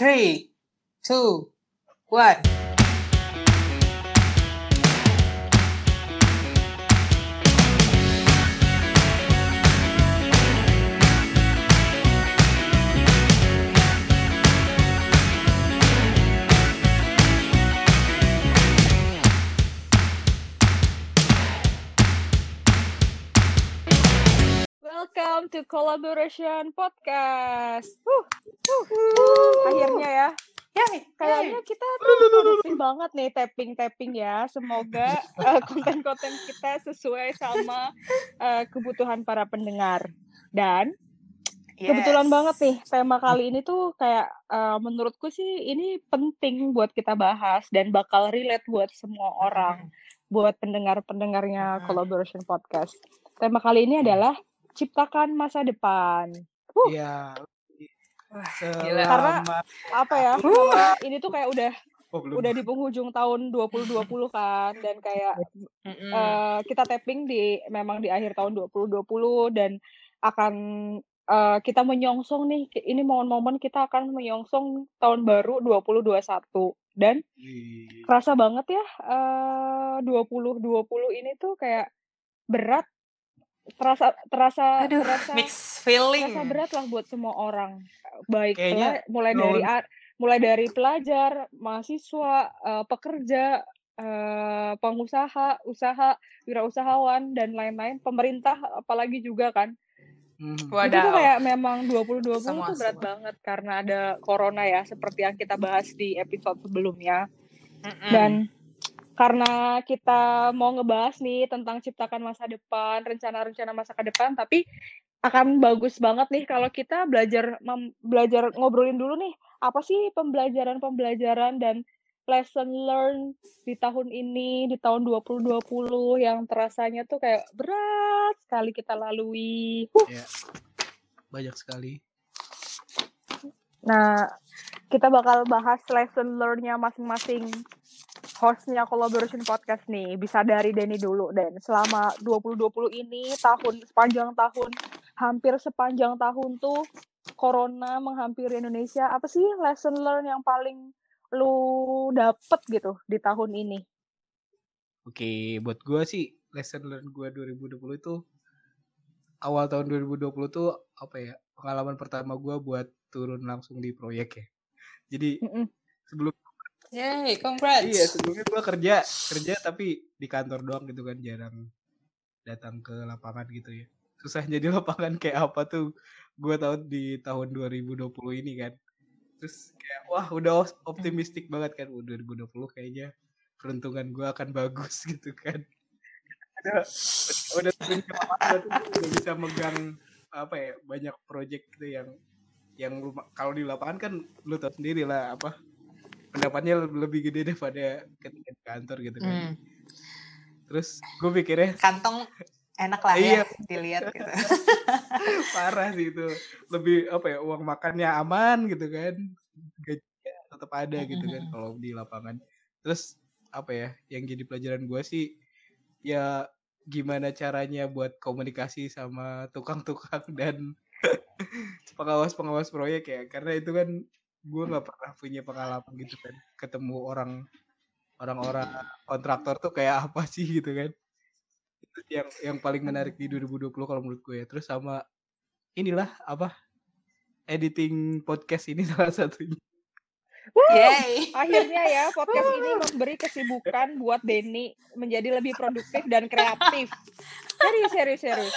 three, two, one. Welcome to Collaboration Podcast. Huh, huh, huh. Akhirnya ya, Yay, kayaknya kita rutin banget nih tapping-tapping ya. Semoga eh, konten-konten kita sesuai sama eh, kebutuhan para pendengar. Dan kebetulan banget nih tema kali ini tuh kayak eh, menurutku sih ini penting buat kita bahas dan bakal relate buat semua orang, buat pendengar-pendengarnya Hmm. Collaboration Podcast. Tema kali ini adalah ciptakan masa depan. Uh, Iya. Karena apa ya? ini tuh kayak udah oh, belum. udah di penghujung tahun 2020 kan dan kayak Mm-mm. eh, kita tapping di memang di akhir tahun 2020 dan akan eh, kita menyongsong nih ini momen-momen kita akan menyongsong tahun baru 2021 dan Wih. kerasa banget ya eh 2020 ini tuh kayak berat terasa terasa Aduh, terasa mixed feeling. terasa berat lah buat semua orang baik Kayaknya pela- mulai tahun- dari mulai dari pelajar mahasiswa eh, pekerja eh, pengusaha usaha wirausahawan dan lain-lain pemerintah apalagi juga kan Hmm. itu tuh kayak memang 2020 Semua, tuh berat semua. banget karena ada corona ya seperti yang kita bahas di episode sebelumnya Mm-mm. dan karena kita mau ngebahas nih tentang ciptakan masa depan, rencana-rencana masa ke depan, tapi akan bagus banget nih kalau kita belajar mem- belajar ngobrolin dulu nih apa sih pembelajaran-pembelajaran dan lesson learn di tahun ini, di tahun 2020 yang terasanya tuh kayak berat sekali kita lalui. Huh. Ya. Banyak sekali. Nah, kita bakal bahas lesson learn-nya masing-masing hostnya Collaboration Podcast nih. Bisa dari Denny dulu, Den. Selama 2020 ini, tahun sepanjang tahun, hampir sepanjang tahun tuh, Corona menghampiri Indonesia. Apa sih lesson learn yang paling lu dapet gitu di tahun ini? Oke, buat gua sih lesson learn gua 2020 itu awal tahun 2020 tuh apa ya? Pengalaman pertama gua buat turun langsung di proyek ya. Jadi Mm-mm. sebelum Yay, congrats. iya sebelumnya gua kerja kerja tapi di kantor doang gitu kan jarang datang ke lapangan gitu ya. Susahnya di lapangan kayak apa tuh gua tahu di tahun 2020 ini kan. Terus kayak wah udah optimistik banget kan uh, 2020 kayaknya peruntungan gua akan bagus gitu kan. Udah udah udah bisa megang apa ya banyak project gitu yang yang lu- kalau di lapangan kan lu tahu sendiri lah apa pendapatnya lebih gede daripada ketika di kantor gitu kan. Hmm. Terus gue pikirnya Kantong enak lah Iya. ya dilihat gitu. parah sih itu. Lebih apa ya uang makannya aman gitu kan. Gajinya tetap ada gitu kan kalau di lapangan. Terus apa ya yang jadi pelajaran gue sih ya gimana caranya buat komunikasi sama tukang-tukang dan pengawas-pengawas proyek ya karena itu kan gue nggak pernah punya pengalaman gitu kan ketemu orang orang-orang kontraktor tuh kayak apa sih gitu kan itu yang yang paling menarik di 2020 kalau menurut gue ya terus sama inilah apa editing podcast ini salah satunya Yay. Akhirnya ya podcast ini memberi kesibukan buat Denny menjadi lebih produktif dan kreatif. Serius, serius, serius.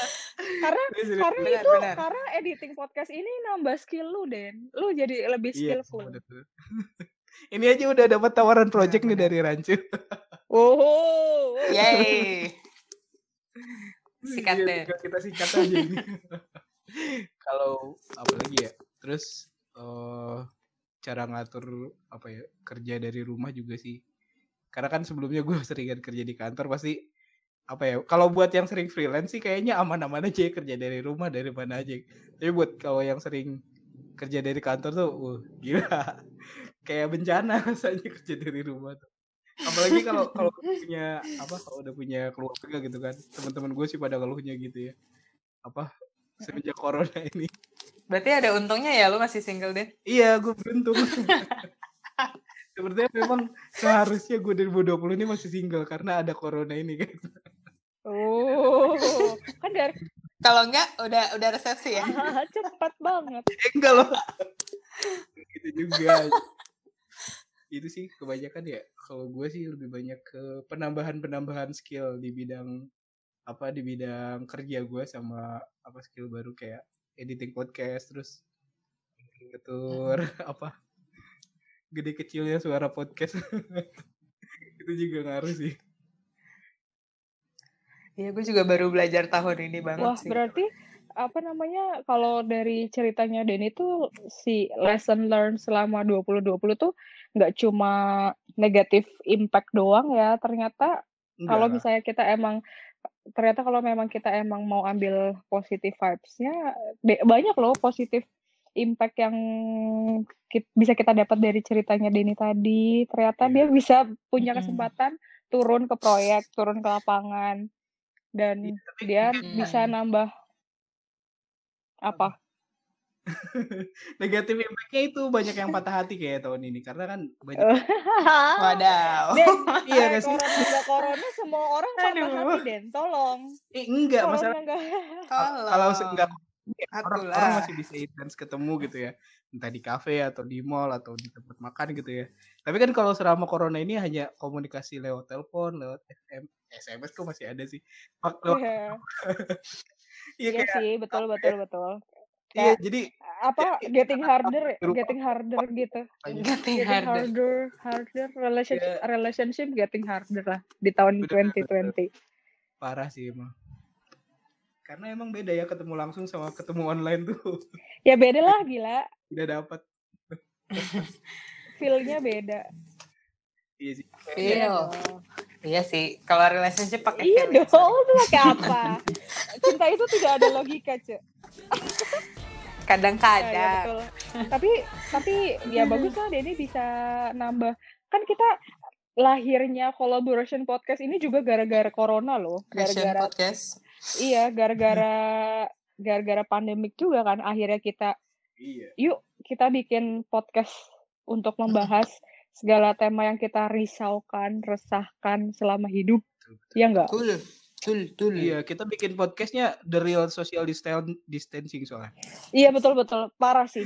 Karena Serius, karena Benar, itu benar. karena editing podcast ini nambah skill lu, Den. Lu jadi lebih Iya, skillful. betul. ini aja udah dapat tawaran project nih dari Rancu Oh. Yay. Sikat Iya, deh. tinggal kita sikat aja ini kalau apa lagi ya terus eh cara ngatur apa ya kerja dari rumah juga sih karena kan sebelumnya gue seringan kerja di kantor pasti apa ya kalau buat yang sering freelance sih kayaknya aman-aman aja ya kerja dari rumah dari mana aja. Tapi buat kalau yang sering kerja dari kantor tuh uh, gila. Kayak bencana rasanya kerja dari rumah tuh. Apalagi kalau kalau punya apa kalau udah punya keluarga gitu kan teman-teman gue sih pada keluhnya gitu ya. Apa semenjak corona ini. Berarti ada untungnya ya lu masih single deh. Iya, gue beruntung. Sepertinya memang seharusnya gue 2020 ini masih single karena ada corona ini kan. Oh, kan dari Kalau enggak udah udah resepsi ya. cepat banget. Enggak loh. gitu juga. Itu sih kebanyakan ya. Kalau gue sih lebih banyak ke penambahan-penambahan skill di bidang apa di bidang kerja gue sama apa skill baru kayak editing podcast terus ngetur apa gede kecilnya suara podcast. Itu juga ngaruh sih. Iya, gue juga baru belajar tahun ini banget Wah, sih. berarti apa namanya kalau dari ceritanya Denny tuh si lesson learned selama 2020 tuh nggak cuma negatif impact doang ya ternyata kalau misalnya kita emang ternyata kalau memang kita emang mau ambil positive vibes-nya banyak loh positif impact yang kit- bisa kita dapat dari ceritanya Denny tadi ternyata Iya. dia bisa punya kesempatan turun ke proyek turun ke lapangan dan tapi dia Mm-mm. bisa nambah apa negatif impact-nya itu banyak yang patah hati kayak tahun ini karena kan banyak Wadaw. Den, Iya sih? corona corona semua orang patah Aduh. hati Den tolong eh, enggak corona masalah kalau enggak orang, Atulah. orang masih bisa intens ketemu gitu ya. Entah di kafe atau di mall atau di tempat makan gitu ya. Tapi kan kalau selama corona ini hanya komunikasi lewat telepon lewat SM, SMS kok masih ada sih? Pak, lewat- Iya. Iya iya sih betul betul betul. Iya jadi apa ya, getting harder Berupa- getting harder gitu. Banyak Getting getting harder. harder harder. Relationship Iya. relationship getting harder lah di tahun Bener, 2020 parah sih emang karena emang beda ya ketemu langsung sama ketemu online tuh ya beda lah gila tidak dapat feel-nya beda iya sih Feel. Iya sih. Kalau relationship pakai iya feel. dong itu pakai apa cinta itu tidak ada logika cuy Nah, ya Kadang-kadang. betul. tapi tapi ya bagus lah Denny bisa nambah kan kita lahirnya collaboration podcast ini juga gara-gara corona loh gara-gara podcast. Iya gara-gara gara-gara pandemik juga kan akhirnya kita iya yuk kita bikin podcast untuk membahas segala tema yang kita risaukan resahkan selama hidup ya enggak Betul. Betul, betul. Iya, kita bikin podcastnya the real social distan- distancing soalnya. iya betul betul parah sih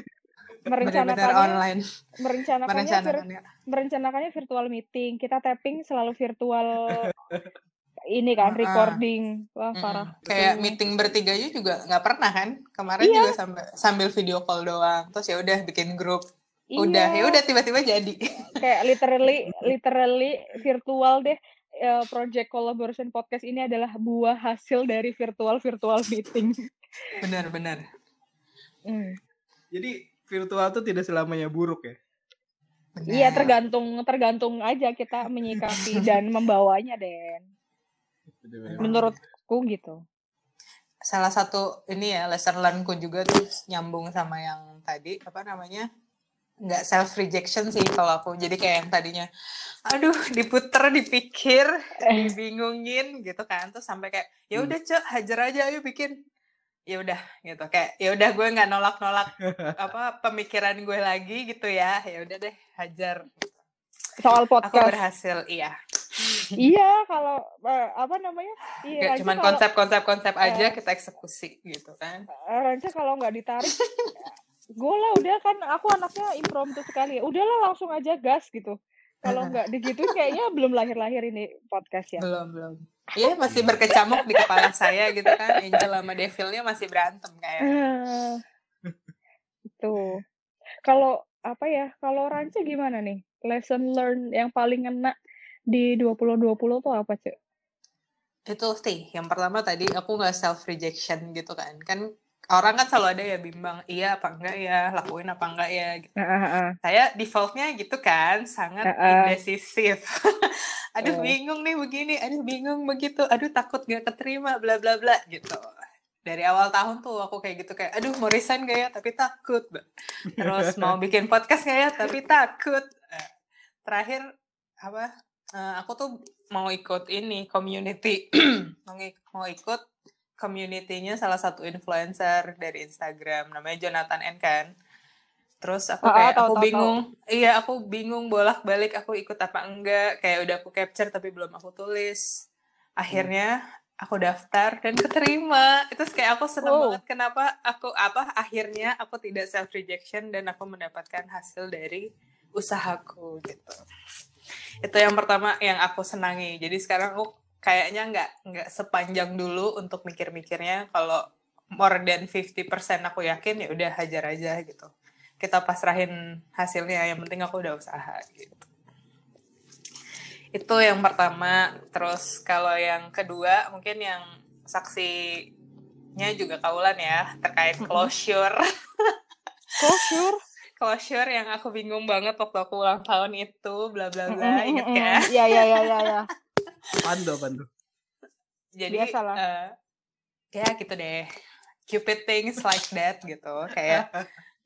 merencanakannya online. merencanakannya vir- Merencanakannya. merencanakannya virtual meeting kita tapping selalu virtual ini kan ah. recording wah Mm-mm. parah Kayak Tuh. meeting bertiganya juga nggak pernah kan? Kemarin Iya. juga sambil sambil video call doang. Terus ya udah bikin grup. Udah, Iya. ya udah tiba-tiba jadi. kayak literally literally virtual deh eh, project collaboration podcast ini adalah buah hasil dari virtual virtual meeting Benar-benar. Hmm. Jadi virtual tuh tidak selamanya buruk ya. Iya tergantung tergantung aja kita menyikapi dan membawanya Den. Menurutku gitu. Salah satu ini ya lesson learn-ku juga tuh nyambung sama yang tadi apa namanya? Nggak self rejection sih kalau aku. Jadi kayak yang tadinya aduh diputer dipikir dibingungin gitu kan. Terus sampai kayak ya udah cek hajar aja ayo bikin. Ya udah gitu. Kayak ya udah gue nggak nolak nolak apa pemikiran gue lagi gitu ya. Ya udah deh hajar. Soal aku podcast. berhasil iya iya kalau eh, apa namanya? Iya Ranca cuman kalau- konsep-konsep konsep aja Eh. kita eksekusi gitu kan. Eh, Ranca kalau nggak ditarik gue lah udah kan aku anaknya impromptu sekali. Udahlah langsung aja gas gitu. Kalau nggak digituin kayaknya belum lahir-lahir ini podcast ya. Belum belum. Iya masih berkecamuk di kepala saya gitu kan. Angel sama Devilnya masih berantem kayak. Ah, Tuh. Kalau apa ya? Kalau Ranca gimana nih? Lesson learn yang paling ngena di 2020 tuh apa, Cek? itu sih yang pertama tadi aku nggak self rejection gitu kan kan orang kan selalu ada ya bimbang iya apa enggak ya lakuin apa enggak ya gitu. Ah, ah. saya defaultnya gitu kan sangat Heeh. indecisif aduh Eh. bingung nih begini aduh bingung begitu aduh takut gak keterima bla bla bla gitu dari awal tahun tuh aku kayak gitu kayak aduh mau resign gak ya tapi takut terus mau bikin podcast gak ya tapi takut Eh, terakhir apa eh, aku tuh mau ikut ini community mau, ikut community-nya salah satu influencer dari Instagram namanya Jonathan N kan. Terus aku Ah, kayak tahu, aku tahu, bingung, iya aku bingung bolak-balik aku ikut apa enggak. Kayak udah aku capture tapi belum aku tulis. Akhirnya aku daftar dan keterima. Itu kayak aku seneng Wow. banget kenapa aku apa akhirnya aku tidak self rejection dan aku mendapatkan hasil dari usahaku gitu. Itu yang pertama yang aku senangi. Jadi sekarang aku kayaknya nggak nggak sepanjang dulu untuk mikir-mikirnya kalau more than 50% aku yakin ya udah hajar aja gitu. Kita pasrahin hasilnya yang penting aku udah usaha gitu. Itu yang pertama. Terus kalau yang kedua mungkin yang saksinya juga kaulan ya terkait closure. Closure. Closure yang aku bingung banget waktu aku ulang tahun itu bla bla bla inget kan? Iya, iya, iya, iya, iya. Apaan tuh, apaan tuh? jadi Biasalah. eh, ya gitu deh cupid things like that gitu kayak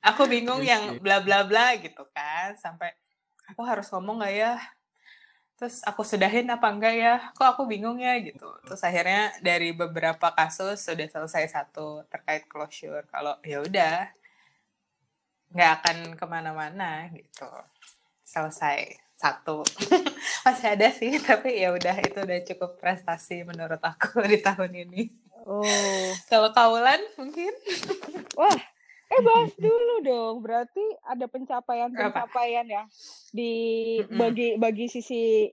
aku bingung yang bla bla bla gitu kan sampai aku harus ngomong nggak ya terus aku sudahin apa enggak ya kok aku bingung ya gitu terus akhirnya dari beberapa kasus sudah selesai satu terkait closure kalau ya udah nggak akan ke mana-mana gitu selesai satu masih ada sih tapi ya udah itu udah cukup prestasi menurut aku di tahun ini Oh. kalau kaulan mungkin Wah, eh bahas dulu dong. Berarti ada pencapaian-pencapaian ya di bagi bagi sisi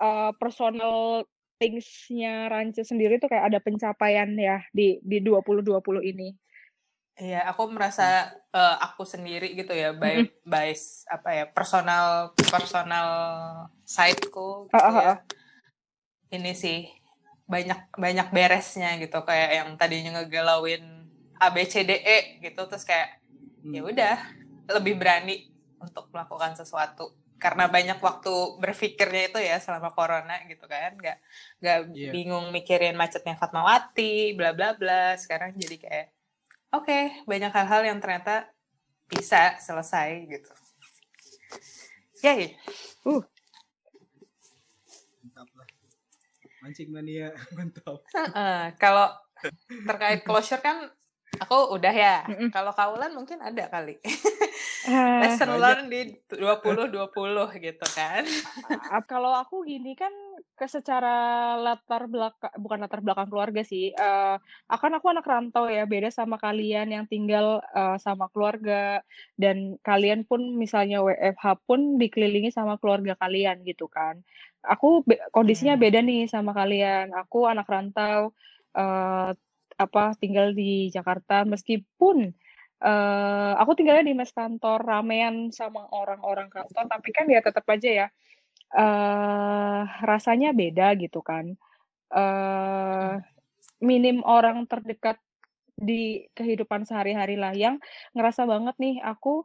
uh, personal things-nya Rance sendiri tuh kayak ada pencapaian ya di di 2020 ini. Iya, aku merasa eh, aku sendiri gitu ya, by, by s- apa ya, personal personal side-ku gitu Ah, ah, ya. ah. Ini sih banyak banyak beresnya gitu kayak yang tadinya ngegalauin A B C D E gitu terus kayak Hmm. ya udah lebih berani untuk melakukan sesuatu karena banyak waktu berpikirnya itu ya selama corona gitu kan nggak nggak Iya. bingung mikirin macetnya Fatmawati bla bla bla sekarang jadi kayak oke banyak hal-hal yang ternyata bisa selesai gitu Yay. Mantap lah. Mancing mania, mantap. Heeh, kalau terkait closure kan aku udah ya kalau kaulan mungkin ada kali Ah, lesson learn di 2020 gitu kan. Kalau aku gini kan ke secara latar belakang bukan latar belakang keluarga sih eh akan aku anak rantau ya beda sama kalian yang tinggal eh, sama keluarga. Dan kalian pun misalnya WFH pun dikelilingi sama keluarga kalian gitu kan. Aku be- kondisinya Hmm. beda nih sama kalian. Aku anak rantau eh apa tinggal di Jakarta. Meskipun eh aku tinggalnya di mes kantor ramean sama orang-orang kantor tapi kan ya tetap aja ya eh rasanya beda gitu kan. eh minim orang terdekat di kehidupan sehari-hari lah yang ngerasa banget nih aku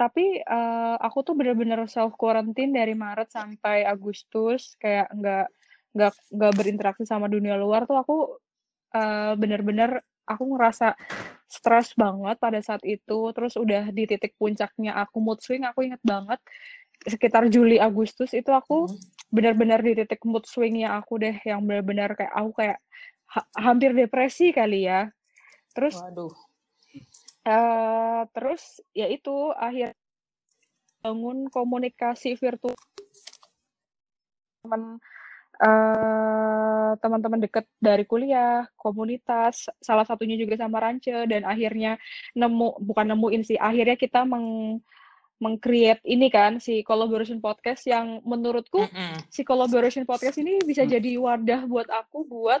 tapi eh, aku tuh bener-bener self quarantine dari Maret sampai Agustus kayak nggak nggak nggak berinteraksi sama dunia luar tuh aku eh, bener-bener aku ngerasa stres banget pada saat itu terus udah di titik puncaknya aku mood swing aku inget banget sekitar Juli Agustus itu aku Hmm. benar-benar di titik mood swingnya aku deh yang benar-benar kayak aku kayak ha- hampir depresi kali ya terus waduh eh terus ya itu akhir bangun komunikasi virtual teman eh teman-teman deket dari kuliah, komunitas, salah satunya juga sama Rance dan akhirnya nemu bukan nemuin sih, akhirnya kita meng meng-create ini kan si collaboration podcast yang menurutku Mm-mm. si collaboration podcast ini bisa Hmm. jadi wadah buat aku buat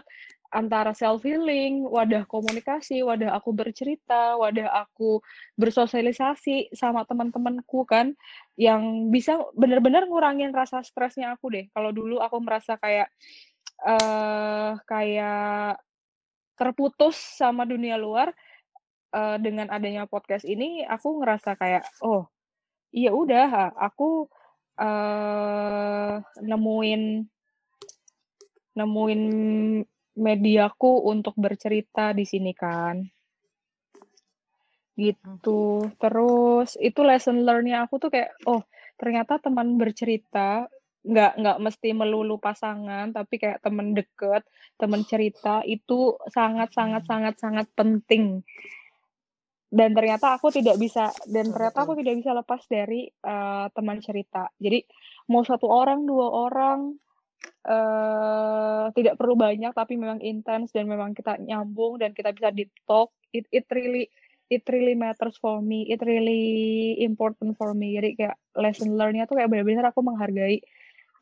antara self healing, wadah komunikasi, wadah aku bercerita, wadah aku bersosialisasi sama teman-temanku kan yang bisa benar-benar ngurangin rasa stresnya aku deh. Kalau dulu aku merasa kayak eh kayak terputus sama dunia luar eh, dengan adanya podcast ini aku ngerasa kayak oh iya udah aku eh nemuin nemuin mediaku untuk bercerita di sini kan. Gitu. Terus itu lesson learn-nya aku tuh kayak oh ternyata teman bercerita nggak nggak mesti melulu pasangan tapi kayak temen deket temen cerita itu sangat sangat sangat sangat penting. Dan ternyata aku tidak bisa dan ternyata aku tidak bisa lepas dari eh, teman cerita. Jadi mau satu orang dua orang eh tidak perlu banyak tapi memang intens dan memang kita nyambung dan kita bisa deep talk it it really it really matters for me. It really important for me. Jadi kayak lesson learnnya tuh kayak benar-benar aku menghargai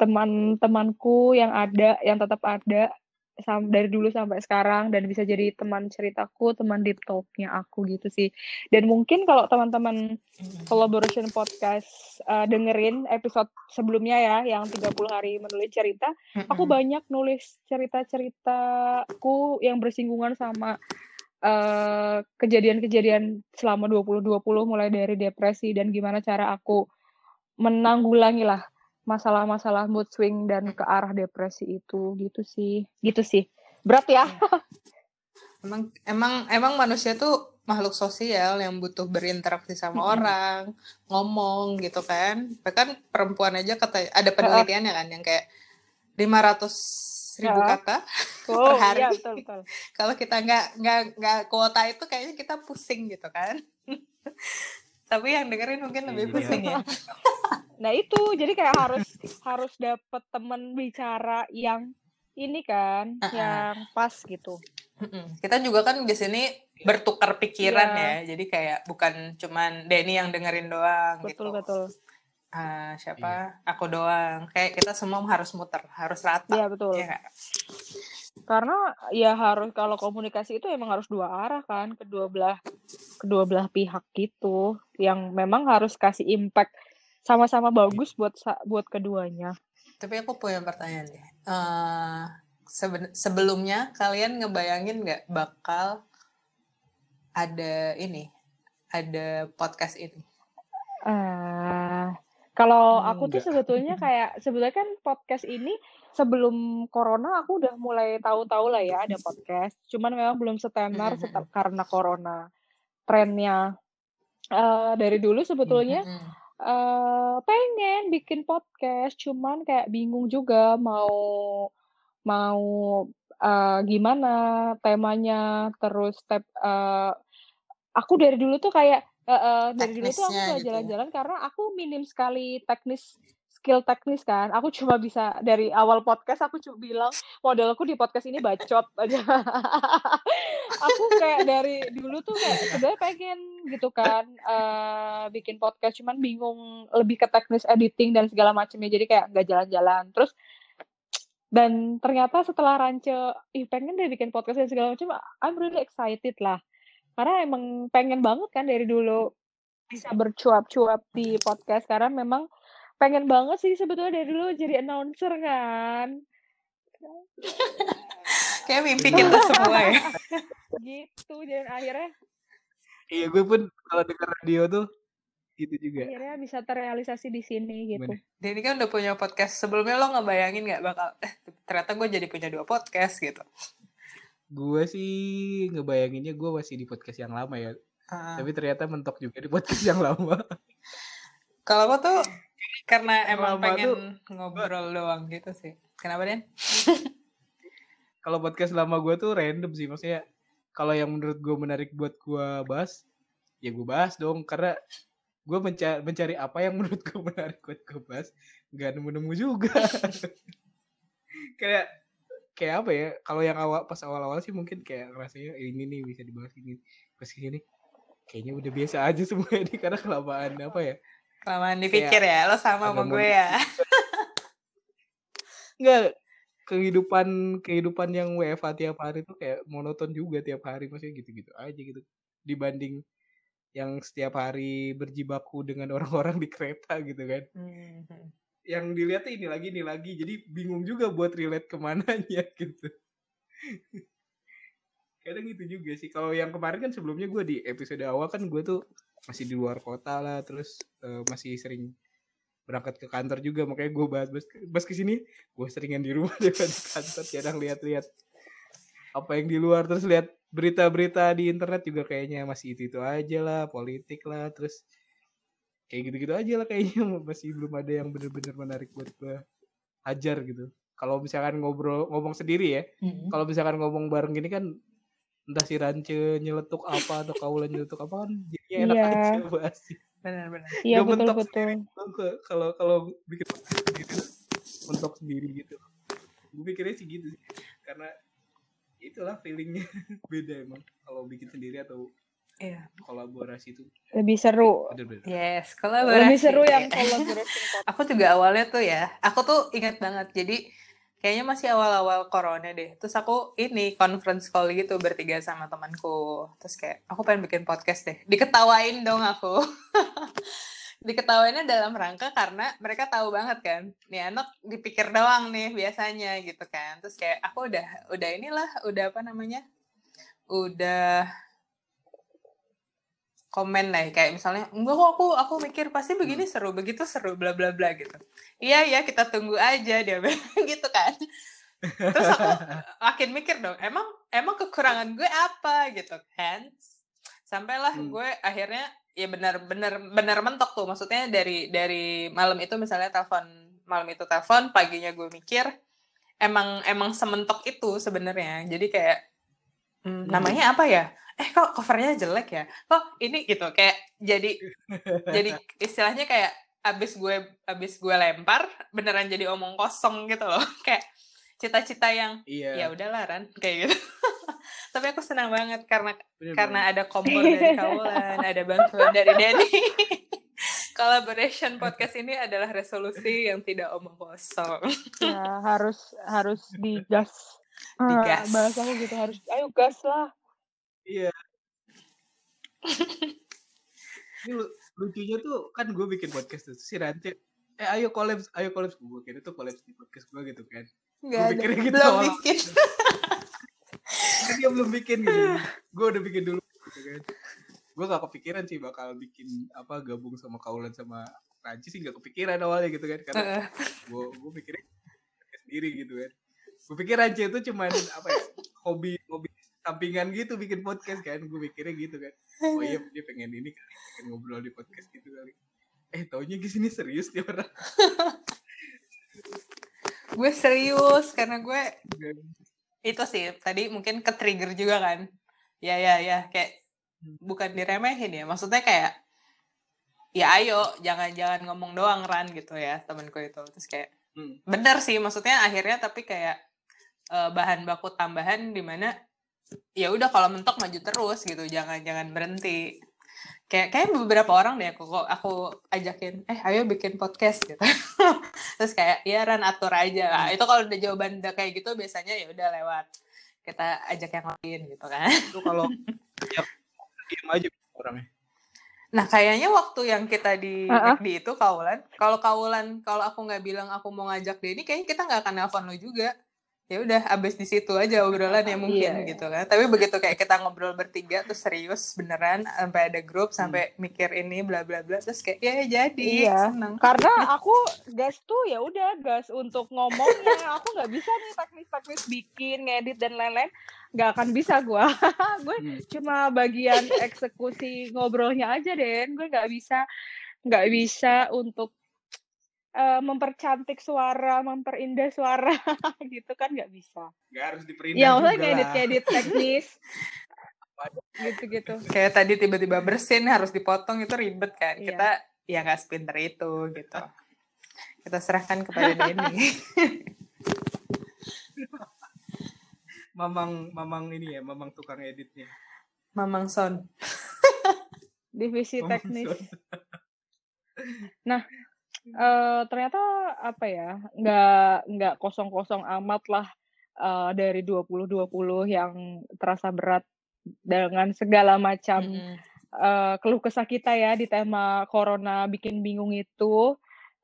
teman-temanku yang ada yang tetap ada dari dulu sampai sekarang dan bisa jadi teman ceritaku teman deep talknya aku gitu sih. Dan mungkin kalau teman-teman collaboration podcast uh, dengerin episode sebelumnya ya yang 30 hari menulis cerita aku banyak nulis cerita-ceritaku yang bersinggungan sama uh, kejadian-kejadian selama 2020 mulai dari depresi dan gimana cara aku menanggulangi lah masalah-masalah mood swing dan ke arah depresi itu gitu sih gitu sih berat ya Emang emang emang manusia tuh makhluk sosial yang butuh berinteraksi sama Mm-mm. orang, ngomong gitu kan. Bahkan perempuan aja kata ada penelitiannya kan yang kayak 500 ribu kata per oh hari. iya betul betul Kalau kita nggak nggak nggak kuota itu kayaknya kita pusing gitu kan. Tapi yang dengerin mungkin Iya, lebih jadi pusing ya. Nah itu jadi kayak harus harus dapet temen bicara yang ini kan, Heeh. yang pas gitu. Kita juga kan di sini bertukar pikiran Iya. ya. Jadi kayak bukan cuman Denny yang dengerin doang Betul gitu. betul. Ah, Iya. siapa? Aku doang. Kayak kita semua harus muter, harus rata. Iya betul. Iya nggak? Karena ya harus kalau komunikasi itu emang harus dua arah kan, kedua belah kedua belah pihak gitu, yang memang harus kasih impact sama-sama bagus buat buat keduanya. Tapi aku punya pertanyaan deh. Eh, seben- sebelumnya kalian ngebayangin nggak bakal ada ini, ada podcast ini? Eh, kalau aku tuh sebetulnya kayak sebetulnya kan podcast ini sebelum corona aku udah mulai tahu-tahu lah ya ada podcast. Cuman memang belum setenar setel- karena corona. Trennya eh, dari dulu sebetulnya eh pengen bikin podcast, cuman kayak bingung juga mau mau eh, gimana temanya, terus step eh, aku dari dulu tuh kayak eh, eh, dari dulu tuh aku gak gitu ya. jalan-jalan karena aku minim sekali teknis skill teknis kan. Aku cuma bisa dari awal podcast aku cuma bilang modalku di podcast ini bacot aja. aku kayak dari dulu tuh kayak sebenarnya pengen gitu kan eh bikin podcast cuman bingung lebih ke teknis editing dan segala macamnya jadi kayak nggak jalan-jalan terus dan ternyata setelah rance ih pengen deh bikin podcast dan segala macam I'm really excited lah karena emang pengen banget kan dari dulu bisa bercuap-cuap di podcast karena memang pengen banget sih sebetulnya dari dulu jadi announcer kan Kayak mimpi kita semua ya. gitu dan akhirnya Iya gue pun kalau denger radio tuh gitu juga. akhirnya bisa terrealisasi di sini gitu Gimana? Denny kan udah punya podcast. Sebelumnya lo ngebayangin nggak bakal, eh ternyata gue jadi punya dua podcast gitu. Gue sih ngebayanginnya gue masih di podcast yang lama ya. Ah. Tapi ternyata mentok juga di podcast yang lama. Kalau gue tuh karena emang Lama pengen tuh, ngobrol doang gitu sih. Kenapa Den? Kalau podcast lama gue tuh random sih. Maksudnya kalau yang menurut gue menarik buat gue bahas, ya gue bahas dong. Karena gue mencari, mencari apa yang menurut gue menarik buat gue bahas. Gak nemu-nemu juga. kayak kayak apa ya? Kalau yang awal pas awal-awal sih mungkin kayak rasanya ini nih bisa dibahas ini. Pas ini kayaknya udah biasa aja semua ini karena kelamaan apa ya? Kelamaan dipikir ya, lo sama sama gue ya. Enggak kehidupan kehidupan yang WFA tiap hari tuh kayak monoton juga tiap hari. Maksudnya gitu-gitu aja gitu. Dibanding yang setiap hari berjibaku dengan orang-orang di kereta gitu kan. Mhm. yang dilihat tuh ini lagi ini lagi. Jadi bingung juga buat relate ke mananya gitu. Kadang gitu juga sih. Kalau yang kemarin kan sebelumnya gue di episode awal kan gue tuh masih di luar kota lah terus eh, masih sering berangkat ke kantor juga makanya gue bahas bahas, bahas ke sini gue seringan di rumah daripada di kantor jarang lihat-lihat apa yang di luar terus lihat berita-berita di internet juga kayaknya masih itu itu aja lah politik lah terus kayak gitu-gitu aja lah kayaknya masih belum ada yang bener-bener menarik buat gue hajar gitu. Kalau misalkan ngobrol ngomong sendiri ya, Mm-mm. kalau misalkan ngomong bareng gini kan entah si Rance nyeletuk apa atau kaulan nyeletuk apa kan jadinya enak Iya. aja bahasnya. Benar-benar. Iya Gak betul mentok betul. Kalau- Kalau kalau bikin sendiri mentok sendiri gitu. Gue pikirnya sih gitu sih. Karena itulah feelingnya beda emang kalau bikin sendiri atau Iya. kolaborasi itu Lebih seru. Yes, kolaborasi. Lebih seru yang podcast. aku juga awalnya tuh ya, aku tuh ingat banget. Jadi kayaknya masih awal-awal corona deh. Terus aku ini conference call gitu bertiga sama temanku. Terus kayak aku pengen bikin podcast deh. Diketawain dong aku. Diketawainnya dalam rangka karena mereka tahu banget kan. Nih anak dipikir doang nih biasanya gitu kan. Terus kayak aku udah udah inilah, udah apa namanya? Udah komen lah kayak misalnya enggak kok aku aku mikir pasti begini seru begitu seru bla bla bla gitu. Iya ya kita tunggu aja dia bilang gitu kan. Terus aku makin mikir dong emang emang kekurangan gue apa? Gitu kan. Sampailah Hmm. gue akhirnya ya benar benar benar mentok tuh. Maksudnya dari dari malam itu misalnya telepon malam itu telepon paginya gue mikir emang emang sementok itu sebenarnya. Jadi kayak hmm, Hmm. namanya apa ya eh kok covernya jelek ya kok ini gitu kayak jadi jadi istilahnya kayak abis gue abis gue lempar beneran jadi omong kosong gitu loh kayak cita-cita yang ya Iya. udahlah Ran kayak gitu tapi aku senang banget karena bener karena banget. ada kompor dari Kaulan ada bantuan dari Denny collaboration podcast ini adalah resolusi yang tidak omong kosong Ya harus harus digas. Ah, Digas. bahasa aku gitu harus. Ayo gas lah. Iya. Ini lu- lucunya tuh kan gue bikin podcast tuh si Rance eh ayo collabs ayo collabs gue kira tuh collabs di podcast gue gitu kan ada mikirnya gitu belum awal. bikin kan dia belum bikin gitu gue udah bikin dulu gitu kan gue gak kepikiran sih bakal bikin apa gabung sama Kaulan sama Ranci sih gak kepikiran awalnya gitu kan karena gue gue pikirnya sendiri gitu kan gue pikir Ranci itu cuman apa ya hobi hobi sampingan gitu bikin podcast kan. Gue mikirnya gitu kan. Oh iya dia pengen ini kali pengen ngobrol di podcast gitu kali. Eh taunya di sini serius dia orang. Gue serius karena gue itu sih tadi mungkin ke trigger juga kan. Ya ya ya kayak bukan diremehin ya maksudnya kayak ya ayo jangan jangan ngomong doang ran gitu ya temenku itu. Terus kayak Hmm. bener sih maksudnya akhirnya tapi kayak eh, bahan baku tambahan di mana ya udah kalau mentok maju terus gitu jangan jangan berhenti. Kayak kayak beberapa orang deh aku kok aku ajakin eh ayo bikin podcast gitu. Terus kayak ya ran atur aja lah. Itu kalau udah jawaban udah kayak gitu biasanya ya udah lewat. Kita ajak yang lain gitu kan. Itu kalau ya, diem aja orangnya. Nah, kayaknya waktu yang kita di Uh-uh. di itu Kaulan, kalau Kaulan kalau aku nggak bilang aku mau ngajak Denny, kayaknya kita nggak akan nelpon lo juga. Ya udah, abis di situ aja obrolan ya mungkin Iya, iya. gitu kan. Tapi begitu kayak kita ngobrol bertiga terus serius beneran sampai ada grup sampai mikir ini bla bla bla terus kayak ya jadi Iya. seneng. Karena aku gas tuh ya udah gas untuk ngomongnya. Aku nggak bisa nih teknis-teknis bikin, ngedit dan lain-lain. Nggak akan bisa gua. gue Hmm. cuma bagian eksekusi ngobrolnya aja Den. Gue nggak bisa nggak bisa untuk eh, mempercantik suara, memperindah suara gitu kan nggak bisa. nggak harus diperindah Ya maksudnya juga ngedit lah. ngedit teknis gitu-gitu. Kayak tadi tiba-tiba bersin harus dipotong itu ribet kan. Iya. Kita ya nggak sepinter itu gitu. Kita serahkan kepada Denny. mamang mamang ini ya mamang tukang editnya Mamang Son. Divisi Mamang teknis. Son. Eh ternyata apa ya nggak nggak kosong kosong amat lah eh, dari 2020 yang terasa berat dengan segala macam Mm-mm. eh, keluh kesah kita ya di tema corona bikin bingung itu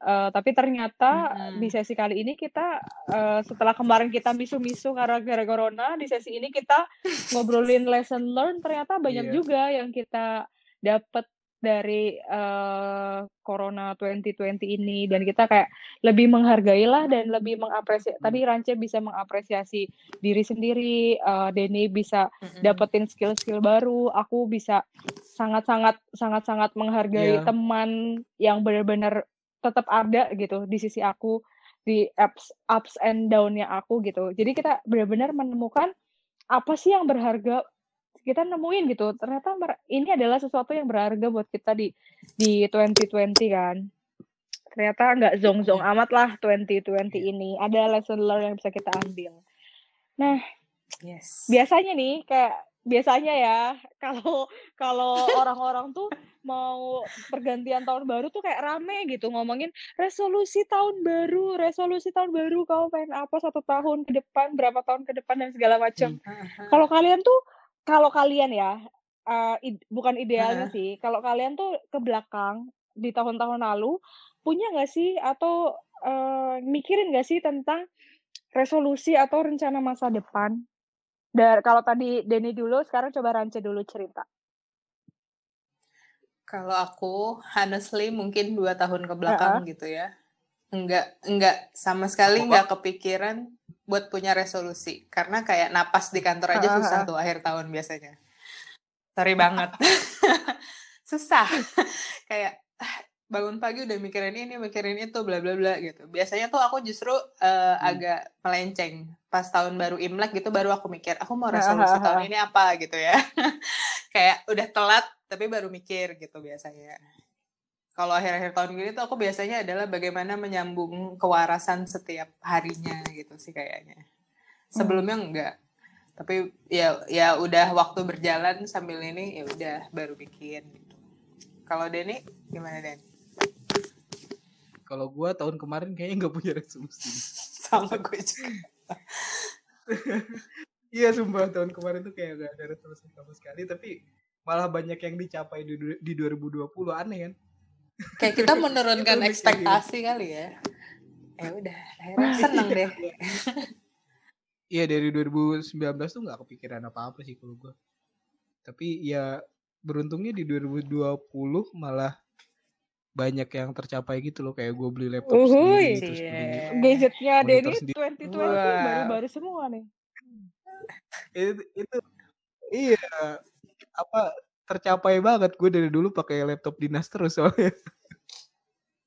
Eh, tapi ternyata di sesi kali ini kita eh, setelah kemarin kita misu-misu karena gara corona di sesi ini kita ngobrolin lesson learn ternyata banyak Iya. juga yang kita dapat dari eh, corona 2020 ini dan kita kayak lebih menghargai lah dan lebih mengapresiasi tadi Rance bisa mengapresiasi diri sendiri eh, Denny bisa Mm-mm. dapetin skill-skill baru aku bisa sangat-sangat sangat-sangat menghargai Iya. teman yang benar-benar tetap ada gitu di sisi aku di ups ups and down-nya aku gitu. Jadi kita benar-benar menemukan apa sih yang berharga kita nemuin gitu. Ternyata ini adalah sesuatu yang berharga buat kita di di 2020 kan. Ternyata nggak zong-zong amat lah 2020 ini. Ada lesson learn yang bisa kita ambil. Nah, yes. biasanya nih kayak biasanya ya kalau kalau orang-orang tuh mau pergantian tahun baru tuh kayak rame gitu ngomongin resolusi tahun baru, resolusi tahun baru kamu pengen apa satu tahun ke depan, berapa tahun ke depan dan segala macam. Hmm. Kalau kalian tuh kalau kalian ya uh, id, bukan idealnya uh. sih, kalau kalian tuh ke belakang di tahun-tahun lalu punya nggak sih atau uh, mikirin nggak sih tentang resolusi atau rencana masa depan? Dan kalau tadi Denny dulu, sekarang coba Rance dulu cerita. Kalau aku, honestly mungkin dua tahun ke belakang uh -uh. gitu ya. Enggak, enggak sama sekali enggak kepikiran buat punya resolusi. Karena kayak napas di kantor aja uh -huh. susah tuh akhir tahun biasanya. Sorry banget. susah. kayak ah, bangun pagi udah mikirin ini, mikirin itu, bla bla bla gitu. Biasanya tuh aku justru uh, hmm. agak melenceng. Pas tahun baru Imlek gitu baru aku mikir, aku mau resolusi tahun ini apa gitu ya. Kayak udah telat tapi baru mikir gitu biasanya. Kalau akhir-akhir tahun gini tuh aku biasanya adalah bagaimana menyambung kewarasan setiap harinya gitu sih kayaknya. Sebelumnya enggak. Tapi ya ya udah waktu berjalan sambil ini ya udah baru bikin gitu. Kalau Denny gimana Denny? Kalau gue tahun kemarin kayaknya nggak punya resolusi. Sama gue juga. iya sumpah tahun kemarin tuh kayak gak ada resolusi sama sekali tapi malah banyak yang dicapai di, di 2020 aneh kan kayak kita menurunkan ekspektasi kali ya. Ya udah akhirnya seneng deh. Iya dari 2019 tuh nggak kepikiran apa-apa sih kalau gue tapi ya beruntungnya di 2020 malah banyak yang tercapai gitu loh. Kayak gue beli laptop Uhuy, sendiri terus yeah. gadgetnya Denny 2020 wow. baru-baru semua nih. Itu, itu iya. Apa tercapai banget. Gue dari dulu pakai laptop dinas terus soalnya.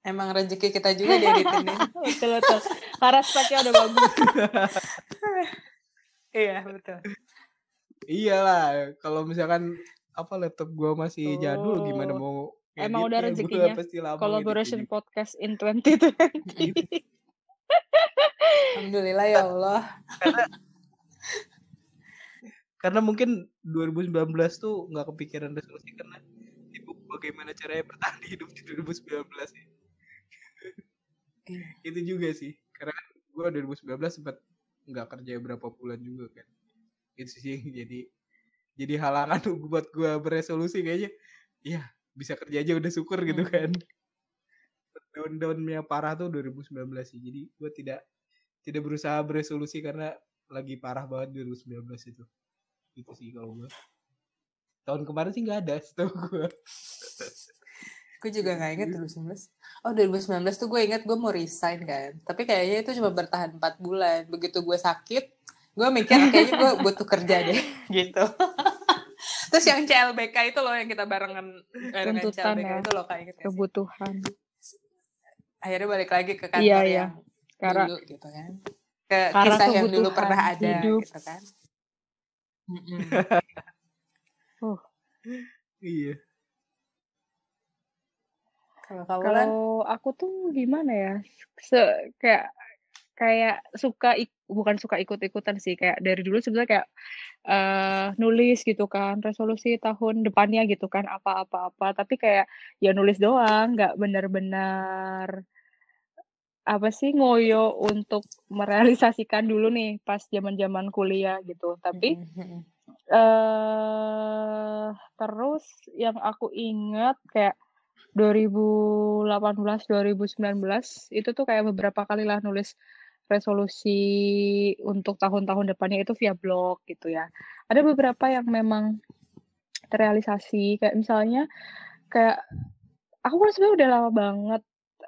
Emang rezeki kita juga di ini betul betul. Karena speknya udah bagus. Iya betul. Iyalah kalau misalkan apa laptop gue masih oh. jadul gimana mau Emang udah rezekinya? collaboration gitu. podcast in 2020. Alhamdulillah ya Allah. Karena, karena mungkin 2019 tuh nggak kepikiran resolusi karena ibu bagaimana caranya bertahan hidup di 2019 ya. itu juga sih karena gue 2019 sempat nggak kerja berapa bulan juga kan. Itu sih jadi jadi halangan buat gue beresolusi kayaknya. Iya bisa kerja aja udah syukur gitu hmm. kan. Down-downnya parah tuh 2019 sih jadi gue tidak tidak berusaha beresolusi karena lagi parah banget 2019 itu itu sih kalau gue tahun kemarin sih nggak ada setahu gue gue juga nggak inget 2019 oh 2019 tuh gue inget gue mau resign kan tapi kayaknya itu cuma bertahan 4 bulan begitu gue sakit gue mikir kayaknya gue butuh kerja deh gitu Terus yang CLBK itu loh yang kita barengan barengan CLBK ya. itu loh kayak gitu. Kebutuhan. Akhirnya balik lagi ke kantor iya, iya. yang Karena, dulu gitu kan. Ke kisah yang dulu pernah ada hidup. gitu kan. Oh. Iya. Kalau aku tuh gimana ya? Se kayak kayak suka ik bukan suka ikut-ikutan sih kayak dari dulu sebenarnya kayak uh, nulis gitu kan resolusi tahun depannya gitu kan apa-apa-apa tapi kayak ya nulis doang nggak benar-benar apa sih ngoyo untuk merealisasikan dulu nih pas zaman-zaman kuliah gitu tapi uh, terus yang aku ingat kayak 2018 2019 itu tuh kayak beberapa kali lah nulis resolusi untuk tahun-tahun depannya itu via blog gitu ya. Ada beberapa yang memang terrealisasi kayak misalnya kayak aku kan sebenarnya udah lama banget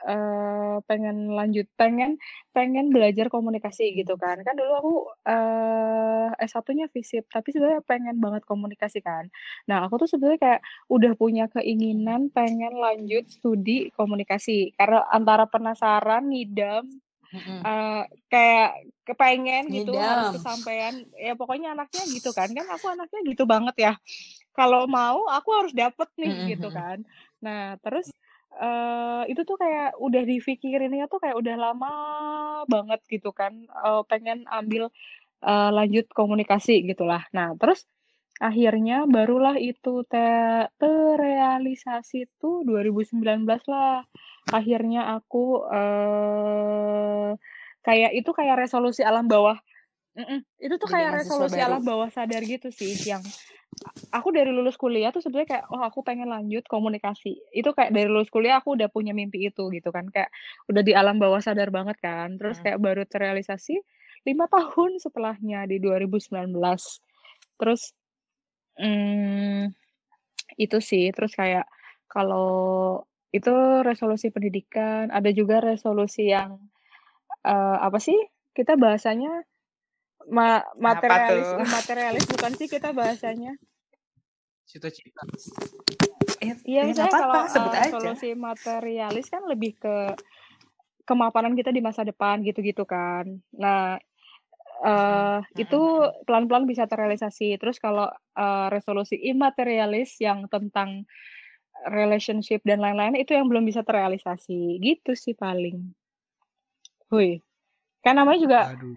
uh, pengen lanjut pengen pengen belajar komunikasi gitu kan. Kan dulu aku uh, S1-nya FISIP tapi sebenarnya pengen banget komunikasi kan. Nah aku tuh sebenarnya kayak udah punya keinginan pengen lanjut studi komunikasi. Karena antara penasaran ngidam eh, kayak kepengen gitu harus kesampaian. Ya pokoknya anaknya gitu kan. Kan aku anaknya gitu banget ya. Kalau mau aku harus dapet nih gitu kan. Nah terus eh itu tuh kayak udah dipikirinnya tuh kayak udah lama banget gitu kan eh, pengen ambil eh, lanjut komunikasi gitulah nah terus akhirnya barulah itu te terrealisasi tuh 2019 lah akhirnya aku eh kayak itu kayak resolusi alam bawah Mm-mm. itu tuh Jadi kayak mahasiswa resolusi baru. alam bawah sadar gitu sih yang aku dari lulus kuliah tuh sebenarnya kayak oh aku pengen lanjut komunikasi. Itu kayak dari lulus kuliah aku udah punya mimpi itu gitu kan kayak udah di alam bawah sadar banget kan. Terus Hmm. kayak baru terrealisasi lima tahun setelahnya di 2019 terus hmm, itu sih terus kayak kalau itu resolusi pendidikan ada juga resolusi yang eh, apa sih kita bahasanya ma materialis materialis bukan sih kita bahasanya Cita-cita. Eh, Iya, ya, misalnya nggak kalau sebut eh, aja. solusi materialis kan lebih ke kemapanan kita di masa depan gitu-gitu kan. Nah, eh itu pelan-pelan bisa terrealisasi. Terus kalau eh, resolusi imaterialis yang tentang relationship dan lain-lain itu yang belum bisa terrealisasi. Gitu sih paling. Hui. Kan namanya juga Aduh.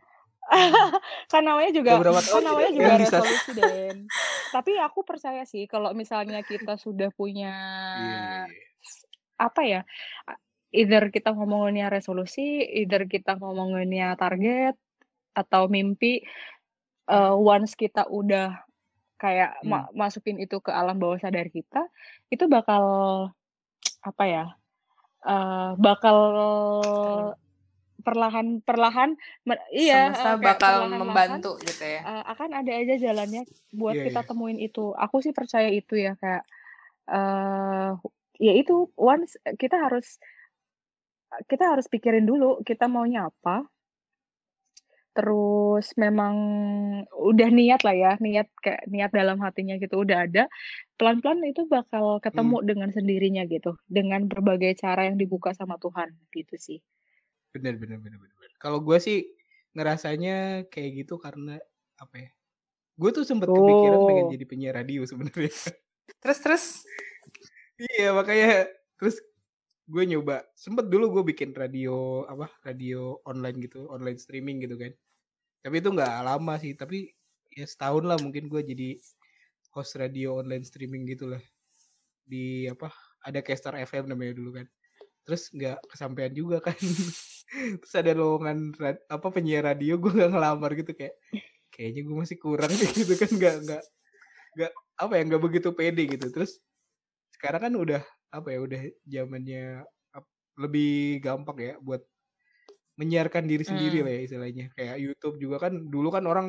kan namanya juga kan namanya juga realisasi? resolusi Den. Tapi aku percaya sih kalau misalnya kita sudah punya Iya, iya, iya. apa ya either kita ngomonginnya resolusi either kita ngomonginnya target atau mimpi eh, once kita udah kayak ma- masukin itu ke alam bawah sadar kita itu bakal apa ya eh, bakal perlahan perlahan iya Semesta eh, bakal membantu gitu ya. eh, akan ada aja jalannya buat Iya, kita iya. temuin itu. Aku sih percaya itu ya kayak eh ya itu once kita harus kita harus pikirin dulu kita maunya apa. Terus memang udah niat lah ya, niat kayak niat dalam hatinya gitu udah ada. Pelan-pelan itu bakal ketemu dengan sendirinya gitu, dengan berbagai cara yang dibuka sama Tuhan gitu sih. Bener, bener, bener, bener. bener. Kalau gue sih ngerasanya kayak gitu karena apa ya? Gue tuh sempet kepikiran pengen Oh. jadi penyiar radio sebenarnya. Terus terus iya makanya terus gue nyoba sempet dulu gue bikin radio apa radio online gitu online streaming gitu kan tapi itu nggak lama sih tapi ya setahun lah mungkin gue jadi host radio online streaming gitu lah di apa ada Caster FM namanya dulu kan terus nggak kesampaian juga kan. Terus ada lowongan apa penyiar radio gue nggak ngelamar gitu kayak kayaknya gue masih kurang deh gitu kan nggak nggak nggak apa ya nggak begitu pede gitu. Terus sekarang kan udah apa ya udah zamannya lebih gampang ya buat menyiarkan diri sendiri Hmm. lah ya istilahnya. Kayak YouTube juga kan dulu kan orang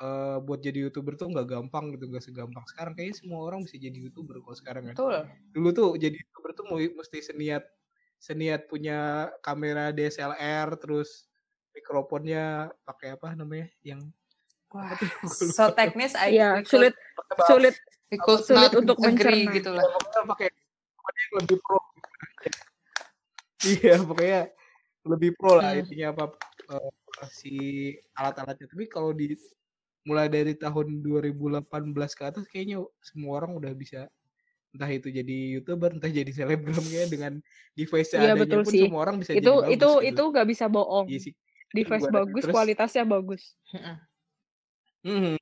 eh, buat jadi youtuber tuh nggak gampang gitu nggak segampang sekarang kayaknya semua orang bisa jadi youtuber kalau sekarang kan betul. dulu tuh jadi youtuber tuh mesti seniat seniat punya kamera DSLR terus mikrofonnya pakai apa namanya yang Wah, so teknis Iya, we could- sulit sulit sulit not untuk mencerna. gitu lah. pokoknya pakai yang lebih pro iya pokoknya lebih pro lah Hmm. intinya apa eh, si alat-alatnya tapi kalau di mulai dari tahun 2018 ke atas kayaknya semua orang udah bisa entah itu jadi youtuber entah jadi selebgram kayak dengan device Iya seadanya betul pun sih. semua orang bisa Itu jadi bagus itu gitu. itu nggak bisa bohong. Iya sih. Device bagus, terus- kualitasnya bagus. Mm-mm. Mhm.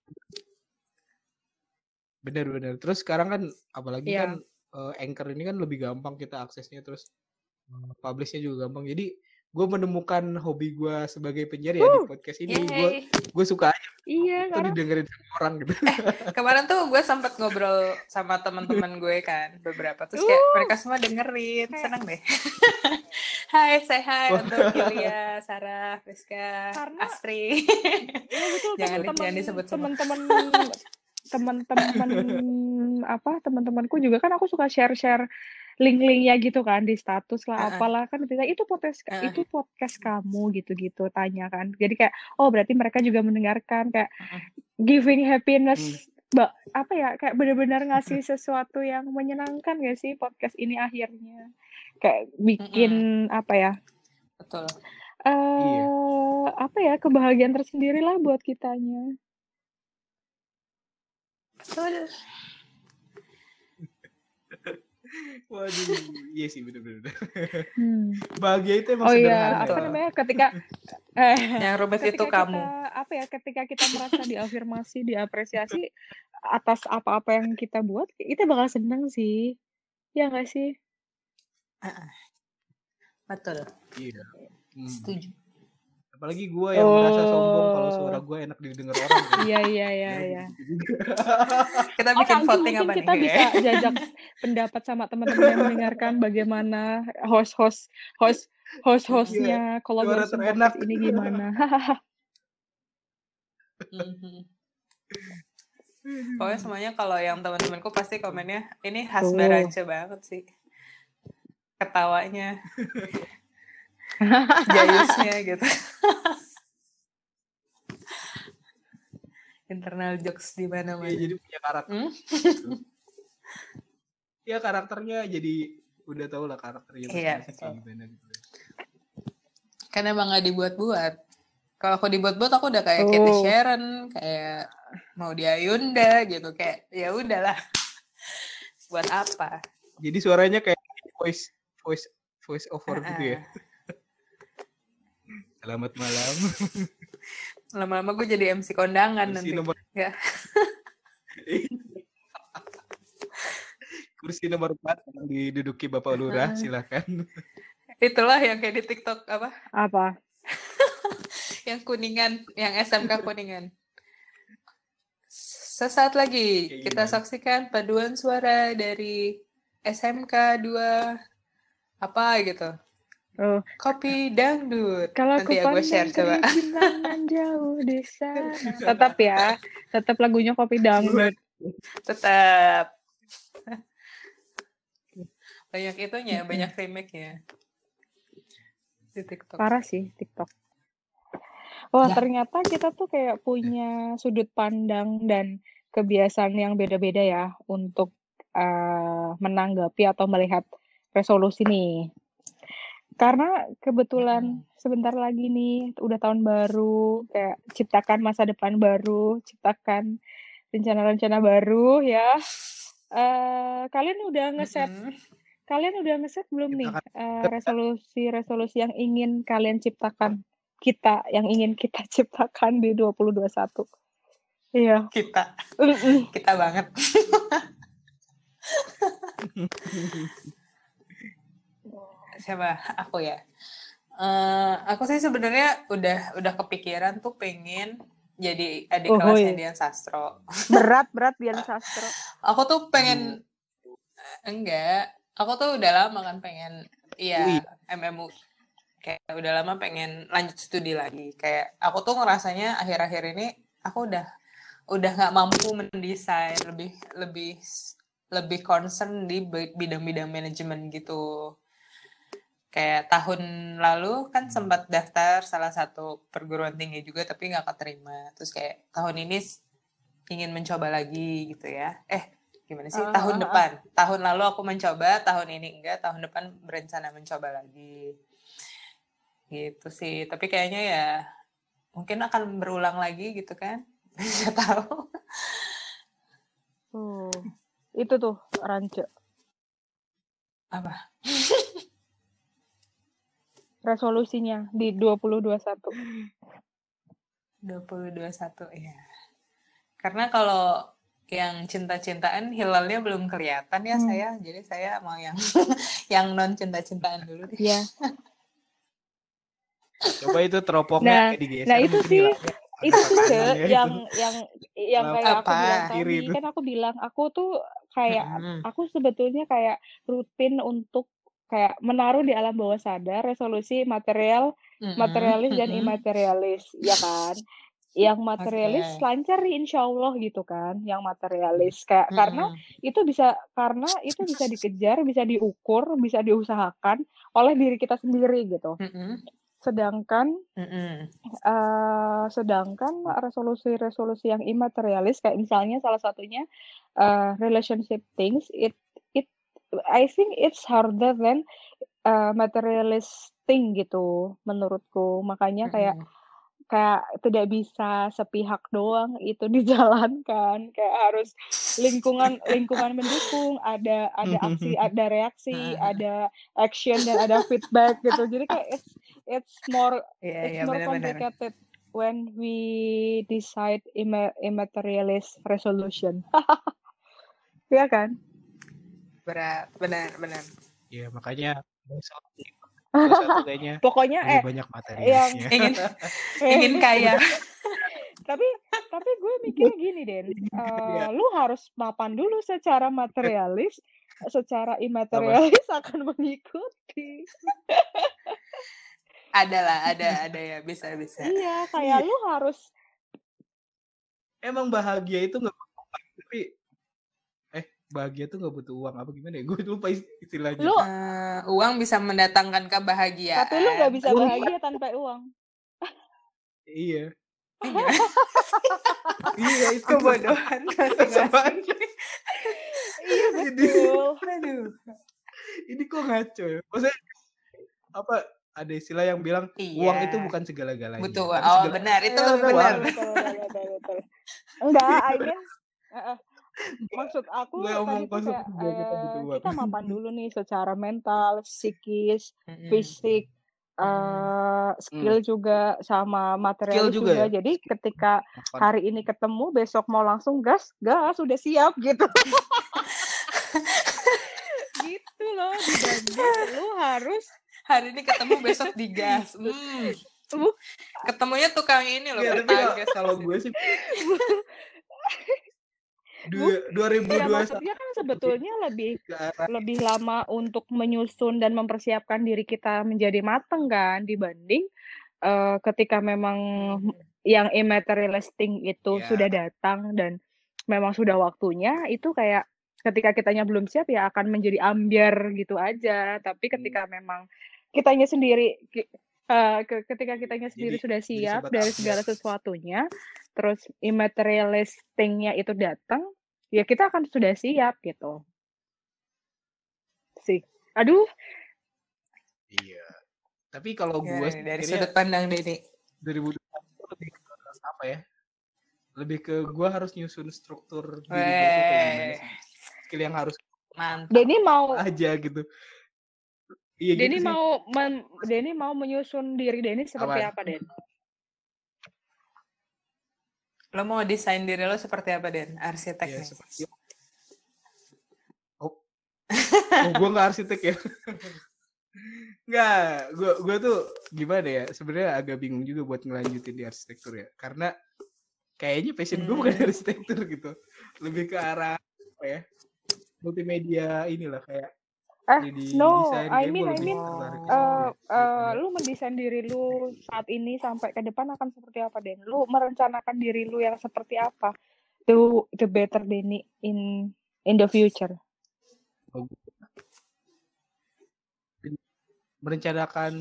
Bener-bener. Terus sekarang kan apalagi Iya. kan eh, Anchor ini kan lebih gampang kita aksesnya terus eh, publishnya juga gampang. Jadi gue menemukan hobi gue sebagai penyiar ya di podcast ini. Gue gue suka aja Iya, tuh karena didengerin sama orang gitu. Kemarin tuh gue sempet ngobrol sama teman-teman gue kan beberapa terus kayak mereka semua dengerin seneng deh. hai, say hi Wah. untuk Yulia, Sarah, Friska, Karena- Astri. Iya betul Jangan- jangan disebut teman-teman teman-teman apa teman-temanku juga kan aku suka share-share link-linknya gitu kan di status lah Uh-uh. apalah kan bilang itu podcast Uh-uh. itu podcast kamu gitu-gitu tanya kan jadi kayak oh berarti mereka juga mendengarkan kayak Uh-uh. giving Hmm. happiness Mbak, apa ya kayak benar-benar ngasih sesuatu yang menyenangkan gak sih podcast ini akhirnya kayak bikin apa ya Betul. Iya. eh apa ya kebahagiaan tersendiri lah buat kitanya. Betul. Waduh, iya sih bener-bener. Hmm. Bahagia itu emang Oh iya, sederhana. apa Betul. namanya ketika eh Yang rumit itu kamu. kita apa ya ketika kita merasa diafirmasi, diapresiasi atas apa-apa yang kita buat, kita bakal seneng sih. Ya nggak sih? Betul. Iya. Hmm. Setuju. Apalagi gue yang merasa sombong kalau Oh. suara gue enak didengar orang. Iya iya iya iya. Gitu juga. Kita Oh bikin voting mungkin apa kita nih? bisa jajak pendapat sama teman-teman yang mendengarkan bagaimana host-host host host-hostnya Suara collaboration terenak. podcast ini gimana. Mhm. Pokoknya semuanya kalau yang teman-temanku pasti komennya ini khas. Baraja banget sih. Ketawanya. Jayusnya gitu. Internal jokes di Iya, mana-mana. jadi punya karakter. Hmm? Ya karakternya jadi udah tau lah karakternya Iya, kayak gimana gitu. Kan emang gak dibuat-buat. Kalau aku dibuat-buat aku udah kayak Katie Oh. Sharon, kayak mau dia Yunda gitu kayak ya udahlah. Buat apa? Jadi suaranya kayak voice voice voice over gitu ya. Ah. Selamat malam. Lama-lama gue jadi MC kondangan Kursi nanti. nomor Ya. kursi nomor 4 yang diduduki Bapak Lurah, silakan. Itulah yang kayak di TikTok apa? Apa? Yang kuningan, yang SMK kuningan. Sesaat lagi Kayak kita gimana? saksikan paduan suara dari SMK 2 apa gitu. Oh, Kopi dangdut. kalau Nanti aku ya gue share coba. jauh di sana. Tetap ya, tetap lagunya kopi dangdut. Tetap. banyak itunya, banyak remake-nya. Di TikTok. Parah sih TikTok. Wah, Ya. ternyata kita tuh kayak punya sudut pandang dan kebiasaan yang beda-beda ya untuk eh, menanggapi atau melihat resolusi nih. Karena kebetulan sebentar lagi nih udah tahun baru, kayak ciptakan masa depan baru, ciptakan rencana-rencana baru ya. Eh, kalian udah ngeset Mm-mm. Kalian udah ngeset belum nih eh, resolusi-resolusi yang ingin kalian ciptakan? Kita yang ingin kita ciptakan di 2021. Iya. Kita, kita banget. Siapa? Aku ya. Eh, aku sih sebenarnya udah udah kepikiran tuh pengen jadi adik Oh, kelasnya iya. Dian Sastro. Berat berat Dian Sastro. Aku tuh pengen enggak. Aku tuh udah lama kan pengen iya MMU. Kayak udah lama pengen lanjut studi lagi. Kayak aku tuh ngerasanya akhir-akhir ini aku udah udah nggak mampu mendesain lebih lebih lebih concern di bi- bidang-bidang manajemen gitu. Kayak tahun lalu kan sempat daftar salah satu perguruan tinggi juga tapi nggak keterima. Terus kayak tahun ini ingin mencoba lagi gitu ya. Eh gimana sih? Ah, tahun ah, ah. depan. Tahun lalu aku mencoba, tahun ini enggak, tahun depan berencana mencoba lagi. Gitu sih. Tapi kayaknya ya mungkin akan berulang lagi gitu kan. Nggak tahu. Tuh. Itu tuh Rance. Apa? Resolusinya di 2021. 2021 ya. Karena kalau yang cinta-cintaan hilalnya belum kelihatan ya Hmm. saya. Jadi saya mau yang yang non cinta-cintaan dulu deh. Iya. Coba itu teropongnya Nah, digeser nah itu sih, hilangnya itu sih ya yang yang yang Apa? kayak aku Apa? bilang Kiri tadi kan aku bilang aku tuh kayak aku sebetulnya kayak rutin untuk kayak menaruh di alam bawah sadar resolusi material, materialis dan imaterialis, ya kan? Yang materialis Oke. lancar insya Allah gitu kan, yang materialis kayak karena Mm-mm. itu bisa karena itu bisa dikejar, bisa diukur, bisa diusahakan oleh diri kita sendiri gitu. Mm-mm. Sedangkan Mm-mm. eh sedangkan resolusi-resolusi yang imaterialis kayak misalnya salah satunya eh, relationship things it I think it's harder than uh, materialist thing gitu menurutku. Makanya kayak Mm-mm. kayak tidak bisa sepihak doang itu dijalankan. Kayak harus lingkungan lingkungan mendukung, ada ada aksi, ada reaksi, ada action dan ada feedback gitu. Jadi kayak it's it's more Iya, it's iya more benar-benar. complicated when we decide imma- immaterialist resolution. Iya kan? Berat, benar, benar. Ya makanya besok besok tuh kayaknya Pokoknya eh banyak yang materialisnya. Ingin ingin kaya. tapi tapi gue mikirnya gini Den Iya. Eh, lu harus mapan dulu secara materialis secara immaterialis akan mengikuti Ada lah, ada, ada ya, bisa, bisa. iya kayak Iya. lu harus Emang bahagia itu nggak tapi eh bahagia tuh nggak butuh uang apa gimana ya? Gue lupa is- istilahnya. lu Eh, uang bisa mendatangkan kebahagiaan. tapi lu nggak bisa Uang- bahagia tanpa uang Iya. Iya. Iya itu Kebodohan masing-masing. iya Jadi betul Aduh. ini kok ngaco ya? Maksudnya apa? Ada istilah yang bilang uang Iya. itu bukan segala-galanya. Uang. Oh, segala- benar. Itu Iya, lebih betul, benar. betul, betul, betul, betul. enggak I mean maksud aku Nggak tadi tuh kosong kayak butuh eh, kita mapan dulu nih secara mental psikis Mm-mm. fisik Hmm. eh skill juga sama materialis juga juga, ya? jadi ketika hari ini ketemu besok mau langsung gas gas udah siap gitu gitu loh dibanding lu harus Hari ini ketemu, besok digas. Hmm. Bu- Ketemunya tukang ini loh, tapi petagas. kalau gue sih Dua, ya 2021 maksudnya kan sebetulnya lebih lebih lama untuk menyusun dan mempersiapkan diri kita menjadi mateng kan dibanding eh, ketika memang yang immaterialistic itu Ya. sudah datang dan memang sudah waktunya itu kayak ketika kitanya belum siap ya akan menjadi ambiar gitu aja tapi Hmm. ketika memang kitanya sendiri eh, ke- ketika kitanya sendiri Jadi- sudah siap dari segala sesuatunya terus immaterialistingnya itu datang ya kita akan sudah siap gitu sih aduh Iya. Tapi kalau gue Gimana sih nih, dari sudut pandang Dini. 2021 lebih ke apa ya? Lebih ke gue harus nyusun struktur diri gue. Skill yang harus mantap. Denny mau aja gitu. Iya Denny gitu sih. mau men- Denny mau menyusun diri Denny seperti Apaan? apa Den Lo mau desain diri lo seperti apa, Den? Arsitek Ya, nih. seperti Oh. oh, gue nggak arsitek ya. Nggak, gue gue tuh gimana ya? Sebenarnya agak bingung juga buat ngelanjutin di arsitektur ya, karena kayaknya passion gue bukan Hmm. arsitektur gitu, lebih ke arah apa ya? Multimedia inilah kayak eh jadi no desain I mean I mean tertarik ya. eh, lu mendesain diri lu saat ini sampai ke depan akan seperti apa Den? Lu merencanakan diri lu yang seperti apa the the better Denny in in the future? Merencanakan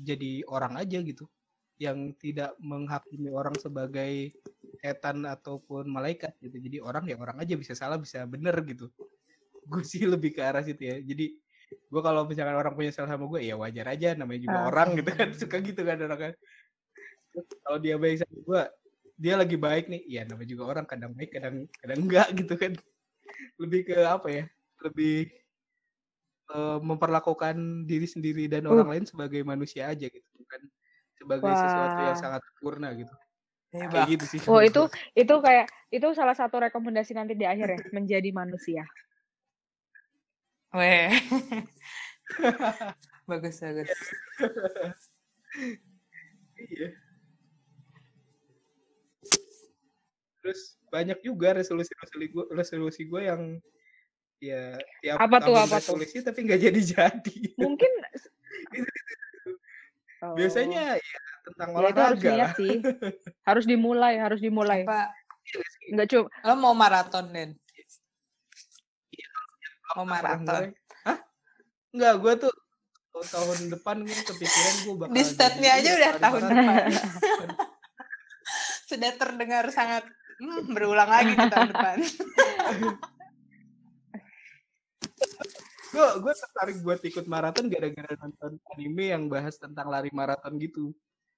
jadi orang aja gitu yang tidak menghakimi orang sebagai setan ataupun malaikat gitu. Jadi orang ya orang aja bisa salah bisa bener gitu gue sih lebih ke arah situ ya jadi gue kalau misalkan orang punya salah sama gue ya wajar aja namanya juga Ah. orang gitu kan suka gitu kan orang kan kalau dia baik sama gue dia lagi baik nih ya namanya juga orang kadang baik kadang kadang enggak gitu kan lebih ke apa ya lebih eh, memperlakukan diri sendiri dan Uh. orang lain sebagai manusia aja gitu bukan sebagai sesuatu yang Wah. sangat sempurna gitu Hebat. kayak gitu sih oh itu itu kayak itu salah satu rekomendasi nanti di akhir ya menjadi manusia Weh. bagus, bagus. iya terus banyak juga resolusi resolusi gue resolusi gue yang ya tiap Apa tuh, tahun apa tuh? resolusi tapi nggak jadi jadi mungkin Oh. biasanya ya tentang ya itu harus olahraga niat lah sih harus dimulai harus dimulai Apa? nggak cuma Lo mau maraton, Den? Mau maraton. Hah? Enggak, gue tuh tahun- depan gue kepikiran gue bakal Di state-nya jadi aja udah lari tahun depan. Sudah terdengar sangat hmm, berulang lagi di tahun depan. gue gue tertarik buat ikut maraton gara-gara nonton anime yang bahas tentang lari maraton gitu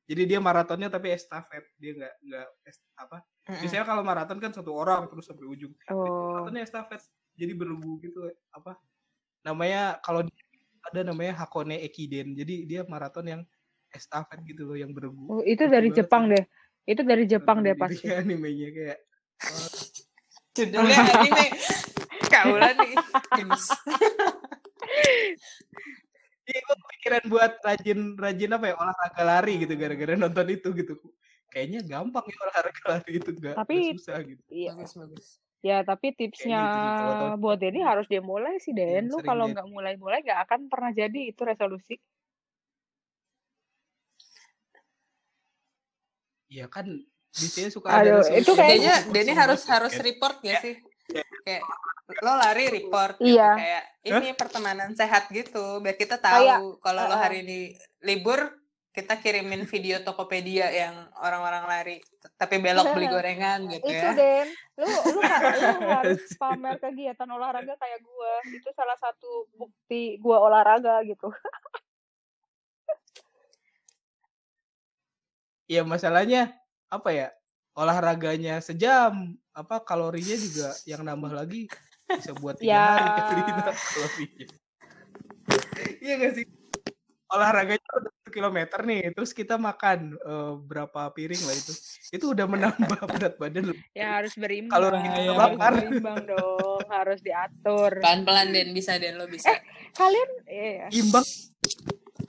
jadi dia maratonnya tapi estafet dia nggak nggak est- apa Mm-mm. biasanya kalau maraton kan satu orang terus sampai ujung Oh. maratonnya estafet jadi bergu gitu apa namanya kalau di- ada namanya Hakone Ekiden jadi dia maraton yang estafet gitu loh yang bergu Oh, itu dari banget Jepang deh. Itu dari Jepang deh pasti. animenya kayak oh, Judulnya anime. Kaulan nih. Iya, gue kepikiran buat rajin rajin apa ya olahraga lari gitu gara-gara nonton itu gitu. Kayaknya gampang ya olahraga lari itu gak, Tapi- susah gitu. Iya. Bagus, bagus. Ya, tapi tipsnya gitu buat Denny harus dia mulai sih, Den. Yang Lu kalau nggak mulai-mulai nggak akan pernah jadi itu resolusi. Iya kan di sini suka Aduh, ada resolusi itu kayak- Kayaknya Denny harus harus kan. report gak Ya. sih? Kayak lo lari report gitu. Iya. Kayak ini pertemanan sehat gitu. Biar kita tahu kalau lo hari ini libur kita kirimin video Tokopedia yang orang-orang lari tapi belok beli gorengan gitu Itu, ya. Den. Lu lu, lu harus pamer kegiatan olahraga kayak gua. Itu salah satu bukti gua olahraga gitu. Iya masalahnya apa ya olahraganya sejam apa kalorinya juga yang nambah lagi bisa buat tiga Ya. hari itu kalorinya. Iya gak sih? Olahraganya udah satu kilometer nih, terus kita makan eh, berapa piring lah itu, itu udah menambah berat badan loh. Ya harus berimbang. Kalori kita harus bakar. berimbang dong, harus diatur. Pelan-pelan Den bisa Den lo bisa. Kalian iya, Imbang,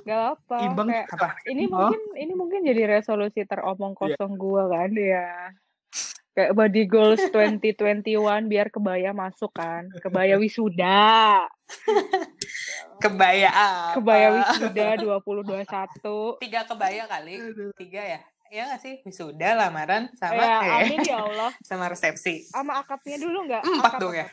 gak apa. imbang Kayak, Apa? ini Oh. mungkin ini mungkin jadi resolusi teromong kosong gua kan ya. Kayak body goals 2021 biar kebaya masuk kan. Kebaya wisuda. Kebaya apa? Kebaya wisuda 2021. Tiga kebaya kali. Tiga ya? Iya gak sih? Wisuda, lamaran, sama ya, eh, amin ya Allah. sama resepsi. Sama akadnya dulu nggak? Empat Akad dong ya?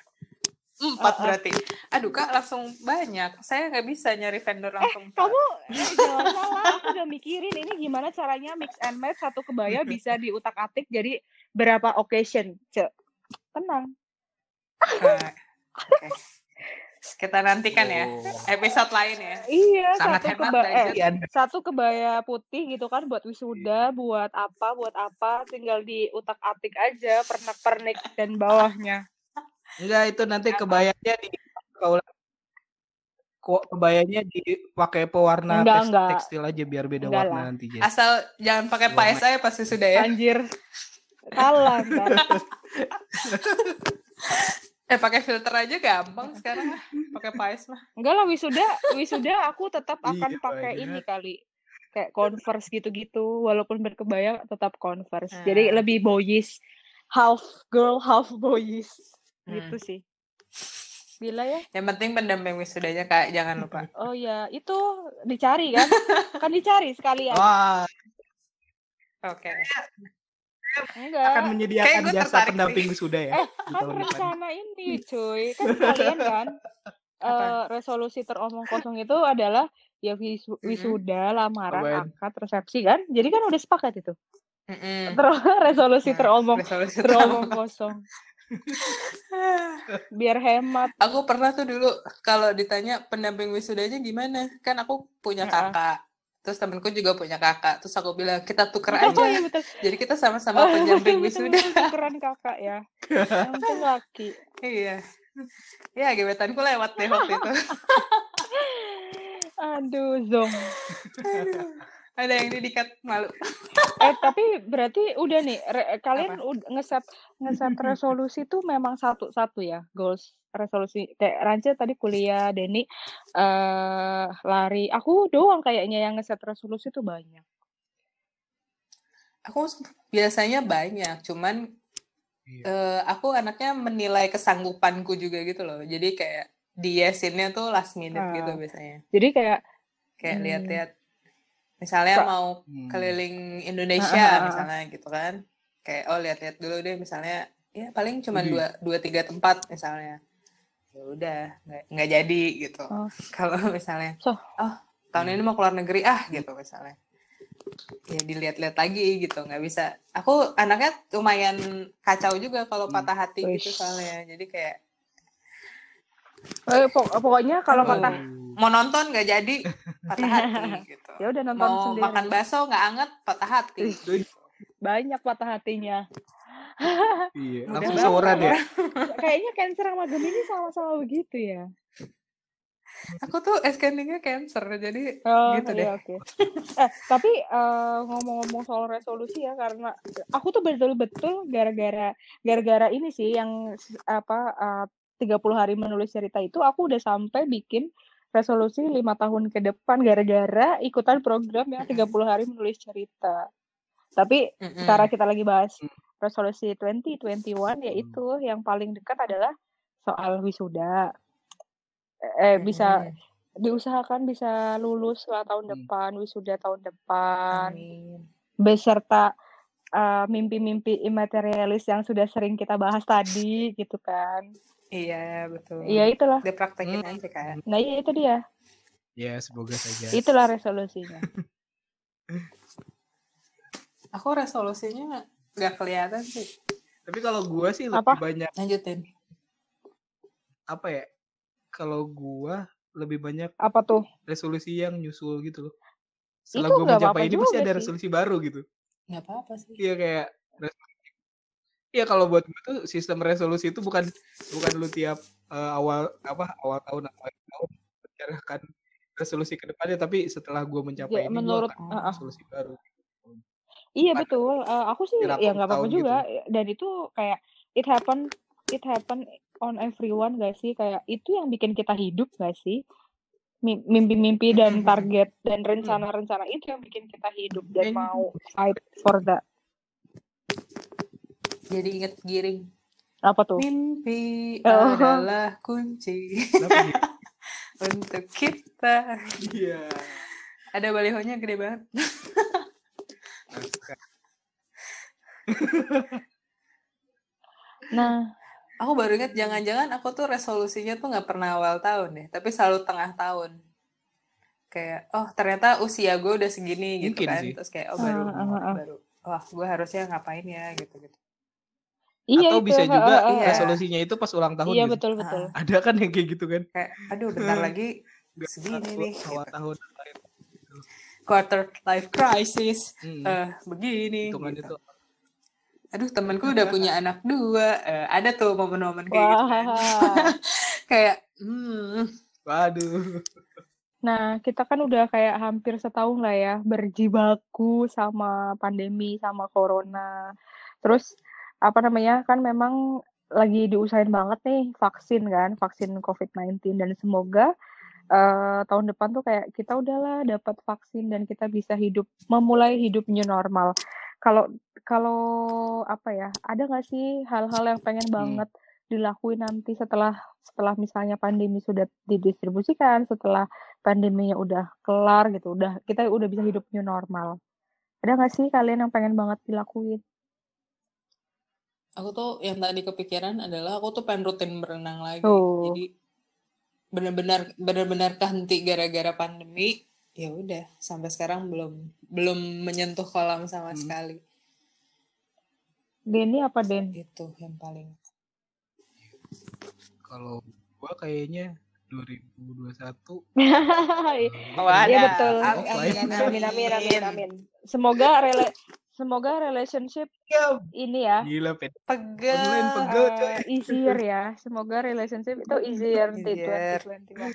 Empat Uh-uh. berarti. Aduh kak langsung banyak. Saya nggak bisa nyari vendor langsung. empat. Kamu eh, jangan salah, aku udah mikirin ini gimana caranya mix and match satu kebaya bisa diutak-atik jadi berapa occasion, Cek. Tenang. Oke. Kita nantikan ya Oh. episode lain ya. Iya, Sangat satu kebaya eh. Iya, satu kebaya putih gitu kan buat wisuda, buat apa, buat apa, tinggal diutak-atik aja pernak-pernik dan bawahnya. Enggak itu nanti kebayanya di kebayanya dipakai pewarna Enggak, tes- enggak. tekstil aja biar beda Enggak warna lah. nanti Jess. Asal jangan pakai paes aja pasti sudah ya. Anjir. Salah. Eh pakai filter aja gampang sekarang. Pakai paes mah. Enggak lah wisuda, wisuda aku tetap akan Iya, pakai ini kali. Kayak Converse gitu-gitu, walaupun berkebaya tetap Converse. Jadi Hmm. lebih boyish. Half girl, half boyish. Hmm. Gitu sih. Bila ya? Yang penting pendamping wisudanya kak jangan lupa. Oh ya, itu dicari kan? kan dicari sekalian. Wah, Oke. Enggak. akan menyediakan jasa pendamping sih. wisuda ya Eh, kan depan. rencana ini cuy kan kalian kan eh, resolusi teromong kosong itu adalah ya Mm-mm. wisuda lamaran Apaan? akad resepsi kan jadi kan udah sepakat itu Mm-mm. terus resolusi Nah, teromong resolusi teromong teromong. kosong biar hemat. Aku pernah tuh dulu kalau ditanya pendamping wisudanya gimana, kan aku punya kakak, terus temenku juga punya kakak, terus aku bilang kita tuker oh aja, iya betul. Jadi kita sama-sama pendamping betul, wisuda. betul, tukeran kakak ya. Yang penting laki. Iya, ya gebetanku lewat deh waktu itu. aduh zong. Ada yang didikat malu. Eh tapi berarti udah nih re- kalian ngeset ngeset resolusi tuh memang satu-satu ya goals resolusi kayak Rance tadi kuliah Denny eh lari aku doang kayaknya yang ngeset resolusi tuh banyak Aku biasanya banyak, cuman Iya. eh, aku anaknya menilai kesanggupanku juga gitu loh. Jadi kayak diesinnya tuh last minute gitu Ah. biasanya. jadi kayak Kayak Hmm. Misalnya Kak. mau Hmm. keliling Indonesia ah, ah. misalnya gitu kan kayak oh lihat-lihat dulu deh misalnya ya paling cuma Wih. dua dua tiga tempat misalnya ya udah nggak jadi gitu Oh. kalau misalnya So. oh tahun ini mau keluar negeri ah gitu misalnya ya dilihat-lihat lagi gitu nggak bisa aku anaknya lumayan kacau juga kalau Hmm. patah hati gitu Wish. soalnya jadi kayak Eh, pok- pokoknya kalau kata Mau nonton nggak jadi patah hati gitu. ya udah nonton Mau sendiri. makan bakso nggak anget patah hati. Banyak patah hatinya. Iya, langsung seoran ya. Kayaknya Cancer sama Gemini sama-sama begitu ya. Aku tuh scanningnya cancer jadi Oh, Gitu iya, oke. eh, tapi eh, ngomong-ngomong soal resolusi ya karena aku tuh betul-betul gara-gara gara-gara ini sih yang apa eh, 30 hari menulis cerita itu aku udah sampai bikin resolusi lima tahun ke depan gara-gara ikutan program yang 30 hari menulis cerita. Tapi Mm-mm. karena kita lagi bahas Hmm. resolusi 2021 yaitu yang paling dekat adalah soal wisuda. Eh bisa Mm-mm. diusahakan bisa lulus lah tahun Hmm. depan, wisuda tahun depan, Amin. beserta uh, mimpi-mimpi imaterialis yang sudah sering kita bahas tadi gitu kan. Iya betul. Iya itulah. Dipraktekin Hmm. aja kan. Nah iya itu dia. Ya, semoga saja. Itulah resolusinya. Aku resolusinya nggak kelihatan sih. Tapi kalau gua sih lebih Apa? banyak Lanjutin. apa ya? Kalau gua lebih banyak Apa tuh? resolusi yang nyusul gitu loh. Setelah nggak mencapai apa-apa ini pasti ada sih. resolusi baru gitu. Nggak apa-apa sih. Iya kayak resolusi. Iya kalau buat gue tuh sistem resolusi itu bukan bukan lu tiap eh, awal apa awal tahun atau akhir tahun mencerahkan resolusi ke depannya tapi setelah gue mencapai Ya, ini menurut akan uh, uh. resolusi baru. Iya Bukan betul. Uh, aku sih ya nggak apa-apa tahu gitu. juga. Dan itu kayak it happen it happen on everyone gak sih? Kayak itu yang bikin kita hidup gak sih? Mi- Mimpi-mimpi dan Mm-mm. target dan rencana-rencana itu yang bikin kita hidup dan mau fight for that. Jadi inget giring. Apa tuh? Mimpi Oh. adalah kunci Kenapa gitu? untuk kita. Iya. Ada balihonya gede banget. Nah, Aku baru inget jangan-jangan aku tuh resolusinya tuh nggak pernah awal tahun deh, tapi selalu tengah tahun. Kayak, oh ternyata usia gue udah segini gitu Mungkin kan. sih. Terus kayak, oh baru, Ah, ah, ah. baru. Wah, gue harusnya ngapain ya gitu-gitu. Iya Atau itu. bisa juga ha. Iya. resolusinya itu pas ulang tahun Iya gitu. betul betul. Ada kan yang kayak gitu kan? Kayak, aduh bentar lagi segini nih. Awal gitu. tahun. Quarter life crisis. Hmm. eh begini. Gitu. Aduh temanku udah punya anak dua. Eh, ada tuh momen-momen kayak gitu kan. Wah. Kayak, hmm, waduh. Nah, kita kan udah kayak hampir setahun lah ya berjibaku sama pandemi, sama corona. Terus apa namanya kan memang lagi diusahain banget nih vaksin kan, vaksin COVID-19 dan semoga eh, tahun depan tuh kayak kita udahlah dapat vaksin dan kita bisa hidup memulai hidup new normal. Kalau kalau apa ya, ada nggak sih hal-hal yang pengen Hmm. banget dilakuin nanti setelah setelah misalnya pandemi sudah didistribusikan, setelah pandeminya udah kelar gitu, udah kita udah bisa hidup new normal. Ada nggak sih kalian yang pengen banget dilakuin? Aku tuh yang tadi kepikiran adalah aku tuh pengen rutin berenang lagi. Tuh. Jadi benar-benar benar-benar kehenti gara-gara pandemi. Ya udah, sampai sekarang belum belum menyentuh kolam sama Hmm. sekali. Denny apa Den? Itu yang paling. Kalau gua kayaknya 2021 Oh, Iya ada. betul. Amin, amin, amin, amin, amin. Semoga rela semoga relationship ini ya gila pet. Pegel. Online pegel. Betul, coy. uh, easier ya. Semoga relationship itu easier di Easier. 2021.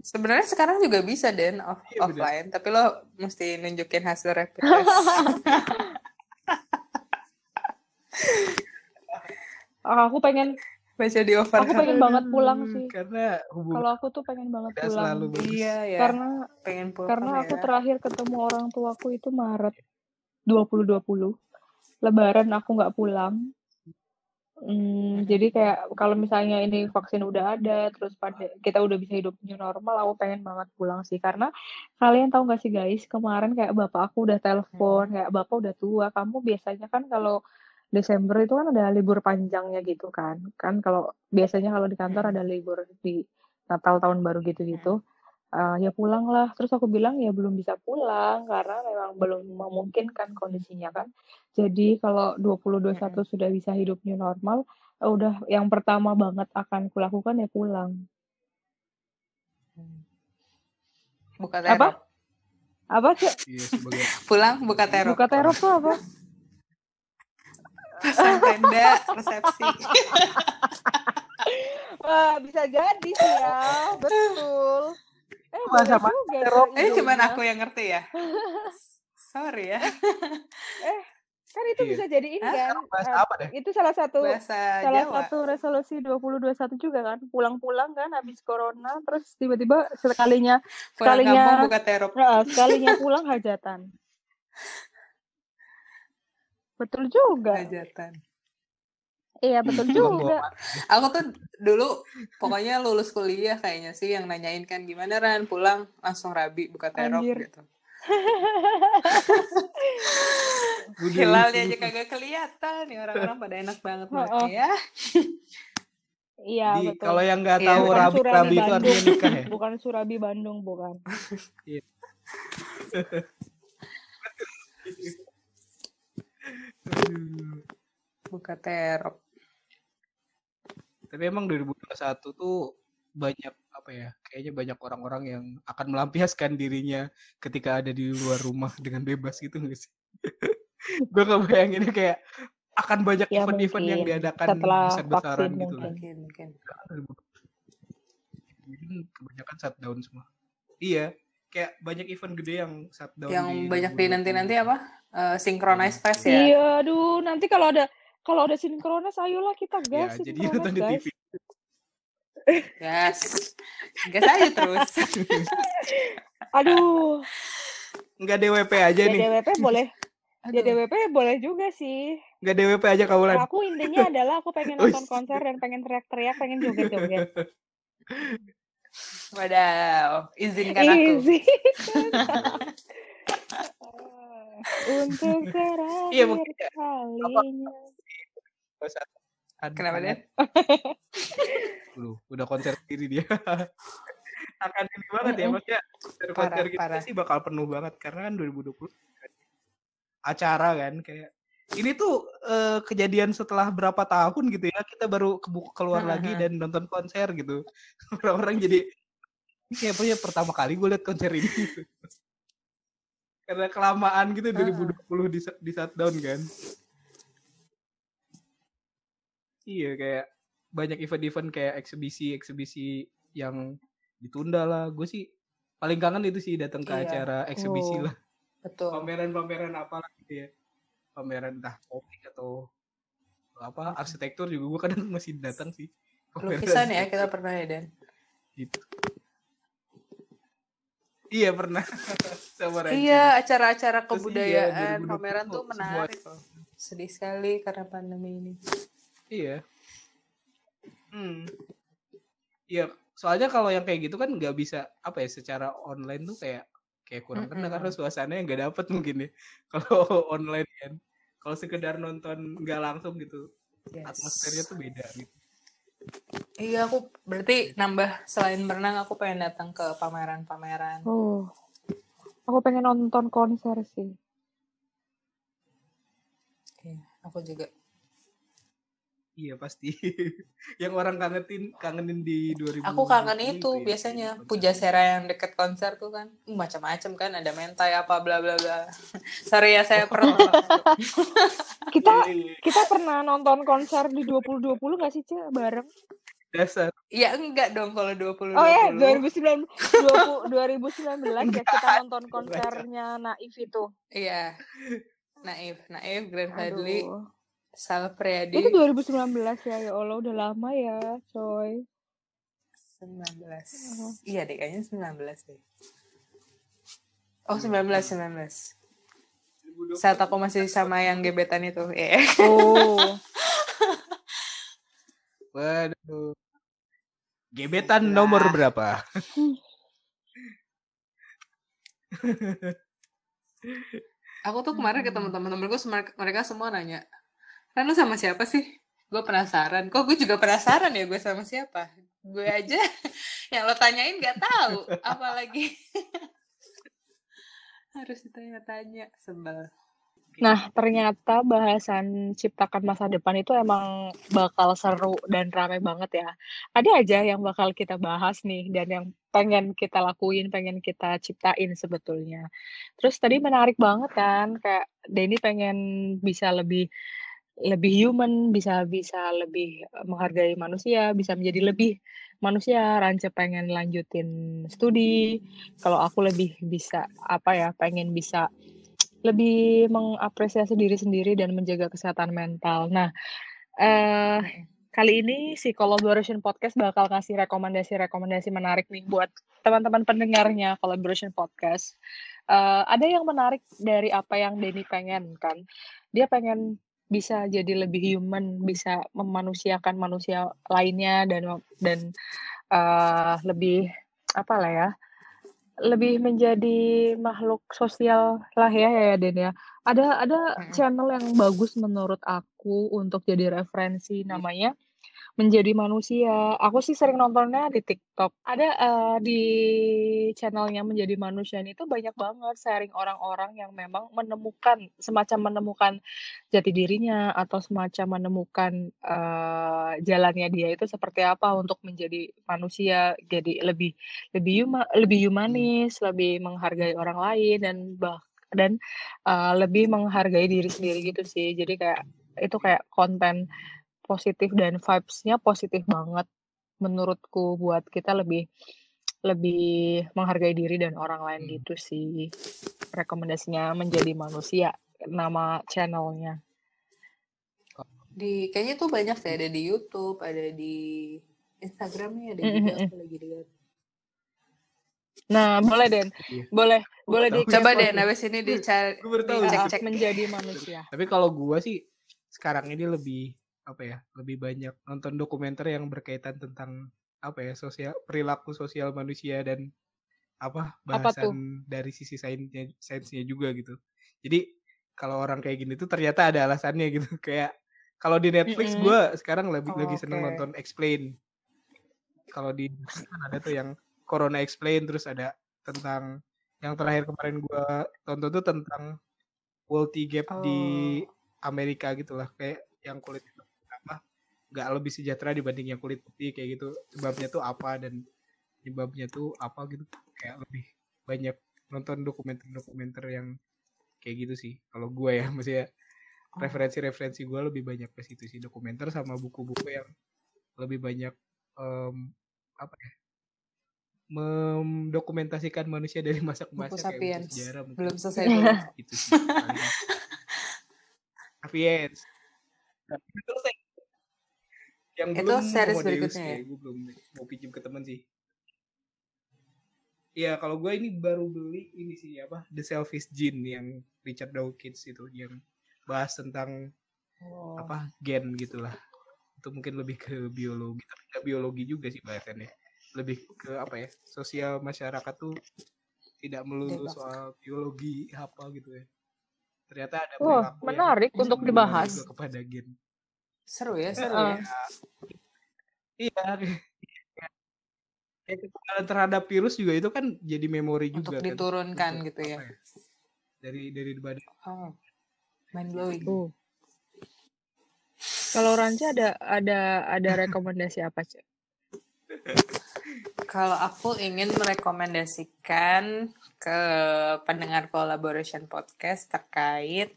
Sebenarnya sekarang juga bisa Den off Iya, bener. offline, tapi lo mesti nunjukin hasil rapid test. Ah, aku pengen Baca di over. Aku pengen banget pulang Aduh, sih. Karena hubungan kalau aku tuh pengen banget tidak pulang. selalu bagus. Iya ya. Karena pengen pulang karena aku ya. terakhir ketemu orang tuaku itu Maret 2020. Lebaran aku nggak pulang. Hmm, jadi kayak kalau misalnya ini vaksin udah ada, terus pada kita udah bisa hidup new normal, aku pengen banget pulang sih. Karena kalian tahu nggak sih guys, kemarin kayak bapak aku udah telepon, kayak bapak udah tua. Kamu biasanya kan kalau Desember itu kan ada libur panjangnya gitu kan. Kan kalau biasanya kalau di kantor Hmm. ada libur di Natal tahun baru gitu-gitu. Eh, ya pulang lah. Terus aku bilang ya belum bisa pulang karena memang belum memungkinkan kondisinya kan. Jadi kalau 2021 sudah bisa hidup new normal, udah yang pertama banget akan kulakukan ya pulang. Buka Apa? terop. Apa sih? Iya Pulang buka terop. Buka terop tuh apa? Pesan tenda resepsi. Wah, bisa jadi sih ya. Betul. Eh, Masa juga tuh Eh cuman aku yang ngerti ya. Sorry ya. Kan itu Iya. bisa jadi ini kan. bahasa eh, apa deh? itu salah satu Bahasa salah Jawa. satu resolusi 2021 juga kan. Pulang-pulang kan habis corona terus tiba-tiba sekalinya Pulang sekalinya kampung buka terop. Nah, sekalinya pulang hajatan. Betul juga. Hajatan. Iya, betul juga. Aku tuh dulu pokoknya lulus kuliah kayaknya sih yang nanyain kan gimana Ran pulang langsung rabi buka terop Anjir. gitu. Hilalnya aja kagak kelihatan nih orang-orang pada enak banget Heeh. makan ya. Iya, Di, betul. kalau yang nggak Iya, tahu bukan rabi Surabi rabi itu artinya nikah ya. Bukan Surabi Bandung, bukan. Buka terop. Tapi emang 2021 tuh banyak apa ya? Kayaknya banyak orang-orang yang akan melampiaskan dirinya ketika ada di luar rumah dengan bebas gitu nggak sih? Gue nggak bayanginnya kayak akan banyak Ya, event-event yang mungkin. diadakan Setelah besar-besaran gitu kan. Mungkin mungkin. Mungkin kebanyakan shutdown semua. Iya, kayak banyak event gede yang shutdown Yang di banyak 2020. dinanti-nanti apa? Eh synchronize fest ya. Iya, aduh, nanti kalau ada kalau ada sinkronis, ayolah kita Ya, gas jadi sinkronis, nonton di. TV. Yes. Gas aja terus. Aduh, Nggak DWP aja nih. DWP boleh. Aduh. DWP boleh juga sih. Nggak DWP aja kaulan. Aku intinya adalah aku pengen nonton konser dan pengen teriak-teriak, pengen joget-joget. Wadaw, izinkan aku. Izinkan untuk terakhir Iya, mungkin ya. kalinya. Kenapa, Den? Lu udah konser sendiri dia. Akan ini banget ya, maksudnya konser-konser Parah, parah. sih bakal penuh banget karena kan 2020 kan acara kan kayak ini tuh eh, kejadian setelah berapa tahun gitu ya kita baru kebuka keluar lagi Heeh. dan nonton konser gitu orang-orang jadi ini kayaknya pertama kali gue liat konser ini gitu. karena kelamaan gitu Heeh. 2020 di, di shutdown kan iya kayak banyak event-event kayak eksibisi-eksibisi yang ditunda lah gue sih paling kangen itu sih datang ke Iya. acara eksibisi Oh. lah Betul. pameran-pameran apa gitu ya pameran entah komik atau apa arsitektur juga gue kadang masih datang sih Lukisan ya kita pernah ya Dan. gitu iya pernah sama. Iya, acara-acara Terus kebudayaan, iya, 2020 pameran tuh semua- menarik loh. Sedih sekali karena pandemi ini. iya hmm iya soalnya kalau yang kayak gitu kan nggak bisa apa ya secara online tuh kayak kayak kurang kena Mm-mm. karena suasananya nggak dapet mungkin ya kalau online kan kalau sekedar nonton nggak langsung gitu Yes. atmosfernya tuh beda gitu Iya, aku berarti nambah selain berenang aku pengen datang ke pameran-pameran. Oh. Aku pengen nonton konser sih. Iya, aku juga. Iya pasti. yang orang kangenin kangenin di 2000. Aku kangen itu ya, biasanya konser. Pujasera yang deket konser tuh kan uh, macam-macam kan ada mentai apa bla bla bla. Sorry ya saya pernah. Kita kita pernah nonton konser di 2020 nggak sih, Cek? Bareng. Dasar. ya enggak dong kalau 20 Oh ya, 20. 2019 20, 2019 ya kita nonton konsernya Naif itu. Iya. Naif, Naif, Grand Fadli, Aduh. Sal Priadi Itu 2019 ya, ya Allah udah lama ya, coy. 19. Oh. Iya deh, kayaknya 19 deh. Oh, 19, 19. Saat aku masih sama yang gebetan itu. Iya. Oh. Waduh. Gebetan nomor berapa? Aku tuh kemarin ketemu teman-temanku, semar- mereka semua nanya, Ran lu sama siapa sih? Gue penasaran. Kok gue juga penasaran ya gue sama siapa? Gue aja yang lo tanyain gak tahu, apalagi harus ditanya-tanya sebel. Nah, ternyata bahasan ciptakan masa depan itu emang bakal seru dan rame banget ya. Ada aja yang bakal kita bahas nih dan yang pengen kita lakuin, pengen kita ciptain sebetulnya. Terus tadi menarik banget kan, kayak Denny pengen bisa lebih lebih human, bisa bisa lebih menghargai manusia, bisa menjadi lebih manusia. Rance pengen lanjutin studi. Kalau aku lebih bisa apa ya, pengen bisa lebih mengapresiasi diri sendiri dan menjaga kesehatan mental. Nah, eh, kali ini si Collaboration Podcast bakal kasih rekomendasi-rekomendasi menarik nih buat teman-teman pendengarnya Collaboration Podcast. Uh, ada yang menarik dari apa yang Denny pengen kan. Dia pengen bisa jadi lebih human, bisa memanusiakan manusia lainnya dan dan uh, lebih apa lah ya, lebih menjadi makhluk sosial lah ya ya Den ya. Ada ada channel yang bagus menurut aku untuk jadi referensi namanya menjadi manusia. Aku sih sering nontonnya di TikTok. Ada uh, di channelnya menjadi manusia itu banyak banget sharing orang-orang yang memang menemukan semacam menemukan jati dirinya atau semacam menemukan uh, jalannya dia itu seperti apa untuk menjadi manusia, jadi lebih lebih huma, lebih humanis, lebih menghargai orang lain dan bah dan uh, lebih menghargai diri sendiri gitu sih. Jadi kayak itu kayak konten positif dan vibes-nya positif banget. Menurutku buat kita lebih lebih menghargai diri dan orang lain hmm. gitu sih. Rekomendasinya menjadi manusia nama channelnya. Di kayaknya tuh banyak sih ada di YouTube ada di Instagramnya ada juga aku lagi lihat. Nah boleh Den. Iya. boleh boleh di coba Den habis ini dicari cek cek menjadi manusia. Tapi kalau gua sih sekarang ini lebih apa ya lebih banyak nonton dokumenter yang berkaitan tentang apa ya sosial perilaku sosial manusia dan apa bahasan apa dari sisi sainsnya sainsnya juga gitu jadi kalau orang kayak gini tuh ternyata ada alasannya gitu kayak kalau di Netflix mm -hmm. gue sekarang lebih oh, lagi seneng okay. nonton Explain kalau di kan ada tuh yang Corona Explain terus ada tentang yang terakhir kemarin gue tonton tuh tentang wealthy gap oh. di Amerika gitulah kayak yang kulit nggak lebih sejahtera dibanding yang kulit putih kayak gitu. Sebabnya tuh apa dan sebabnya tuh apa gitu. Kayak lebih banyak nonton dokumenter-dokumenter yang kayak gitu sih. Kalau gue ya maksudnya oh. referensi-referensi gue lebih banyak ke situ sih. Dokumenter sama buku-buku yang lebih banyak um, apa ya mendokumentasikan manusia dari masa ke masa kayak sejarah mungkin. belum selesai itu sih Sapiens. Selesai yang itu belum series berikutnya ya? gue belum mau pinjam ke temen sih Iya, kalau gue ini baru beli ini sih apa The Selfish Gene yang Richard Dawkins itu yang bahas tentang oh. apa gen gitulah. Itu mungkin lebih ke biologi, tapi nggak biologi juga sih bahasannya. Lebih ke apa ya? Sosial masyarakat tuh tidak melulu soal biologi apa gitu ya. Ternyata ada oh, menarik untuk dibahas kepada gen. Seru ya, seru uh, ya. Iya. Kayak terhadap virus juga itu kan jadi memori Untuk juga kan. diturunkan Untuk, gitu ya. ya. Dari dari badan. Oh. Mind blowing. Uh. Kalau Ranca ada ada ada rekomendasi apa, Cek? Kalau aku ingin merekomendasikan ke pendengar collaboration podcast terkait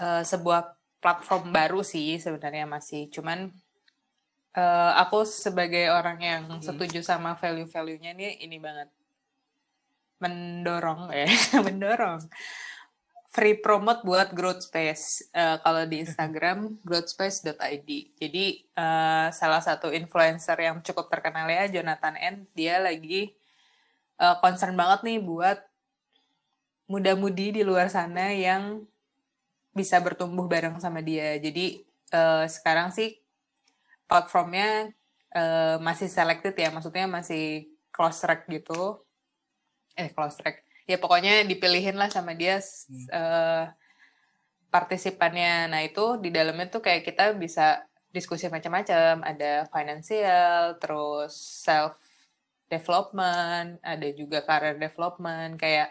uh, sebuah platform baru sih sebenarnya masih. Cuman uh, aku sebagai orang yang hmm. setuju sama value-value-nya ini ini banget. Mendorong ya mendorong. Free promote buat growth space. Uh, kalau di Instagram growthspace.id jadi uh, salah satu influencer yang cukup terkenal ya Jonathan N dia lagi uh, concern banget nih buat muda-mudi di luar sana yang bisa bertumbuh bareng sama dia. Jadi uh, sekarang sih platformnya uh, masih selected ya, maksudnya masih close track gitu. Eh close track. Ya pokoknya dipilihin lah sama dia hmm. uh, partisipannya. Nah itu di dalamnya tuh kayak kita bisa diskusi macam-macam. Ada financial, terus self development, ada juga career development kayak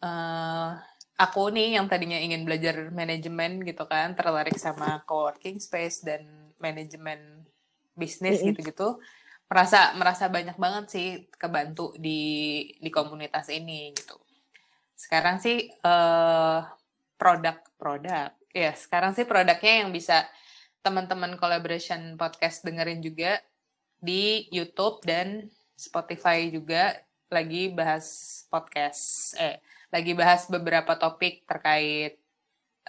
uh, aku nih yang tadinya ingin belajar manajemen gitu kan, tertarik sama co-working space dan manajemen bisnis Mm-mm. gitu-gitu, merasa merasa banyak banget sih kebantu di di komunitas ini gitu. Sekarang sih eh produk-produk, ya sekarang sih produknya yang bisa teman-teman collaboration podcast dengerin juga di YouTube dan Spotify juga lagi bahas podcast, eh lagi bahas beberapa topik terkait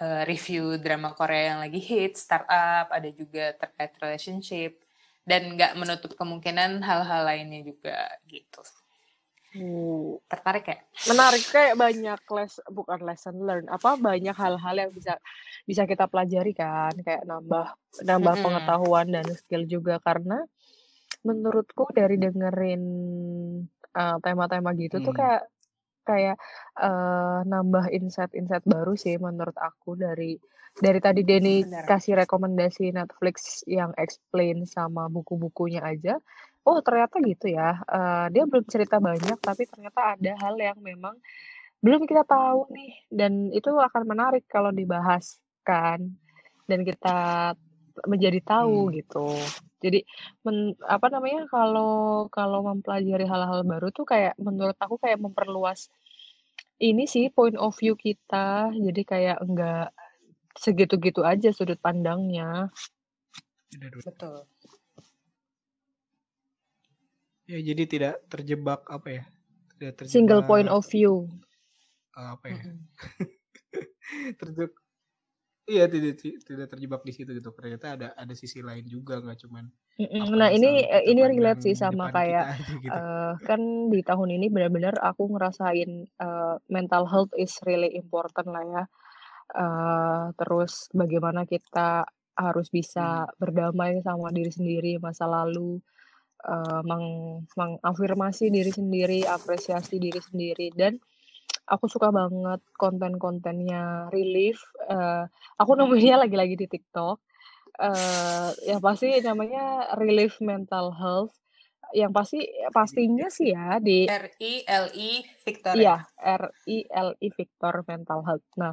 eh, review drama Korea yang lagi hit, startup, ada juga terkait relationship, dan nggak menutup kemungkinan hal-hal lainnya juga gitu. Uh, Tertarik ya? menarik kayak banyak les bukan lesson learn apa banyak hal-hal yang bisa bisa kita pelajari kan kayak nambah nambah Mm-mm. pengetahuan dan skill juga karena menurutku dari dengerin uh, tema-tema gitu tuh Hmm. kayak kayak uh, nambah insight-insight baru sih menurut aku dari dari tadi Denny Benar. kasih rekomendasi Netflix yang explain sama buku-bukunya aja oh ternyata gitu ya Uh, dia belum cerita banyak tapi ternyata ada hal yang memang belum kita tahu nih dan itu akan menarik kalau dibahas kan dan kita menjadi tahu Hmm. gitu jadi men, apa namanya kalau kalau mempelajari hal-hal baru tuh kayak menurut aku kayak memperluas ini sih point of view kita jadi kayak enggak segitu-gitu aja sudut pandangnya. Betul. Ya jadi tidak terjebak apa ya? Tidak terjebak single point of view eh, apa ya? Mm-mm. Terjebak Iya tidak tidak terjebak di situ gitu. Ternyata ada ada sisi lain juga nggak cuman Nah ini eh, ini relate sih sama kayak aja gitu. eh, kan di tahun ini benar-benar aku ngerasain eh, mental health is really important lah ya. Eh, terus bagaimana kita harus Hmm. bisa berdamai sama diri sendiri masa lalu, eh, meng mengafirmasi diri sendiri, apresiasi diri sendiri dan aku suka banget konten-kontennya Relief. Eh, aku nemuinnya lagi-lagi di TikTok. Eh, ya pasti namanya Relief Mental Health. Yang pasti pastinya sih ya di R I L I Victor ya. Iya, R I L I Victor Mental Health. Nah,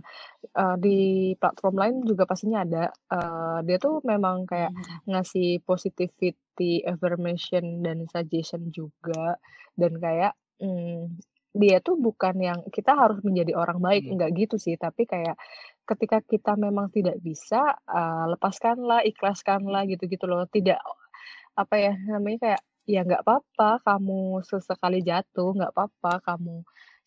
eh, di platform lain juga pastinya ada. Eh, dia tuh memang kayak ngasih positivity affirmation dan suggestion juga dan kayak mm, dia tuh bukan yang kita harus menjadi orang baik Hmm. enggak gitu sih. Tapi kayak ketika kita memang tidak bisa eh, lepaskanlah ikhlaskanlah gitu-gitu loh. Tidak apa ya namanya kayak ya nggak apa-apa kamu sesekali jatuh nggak apa-apa kamu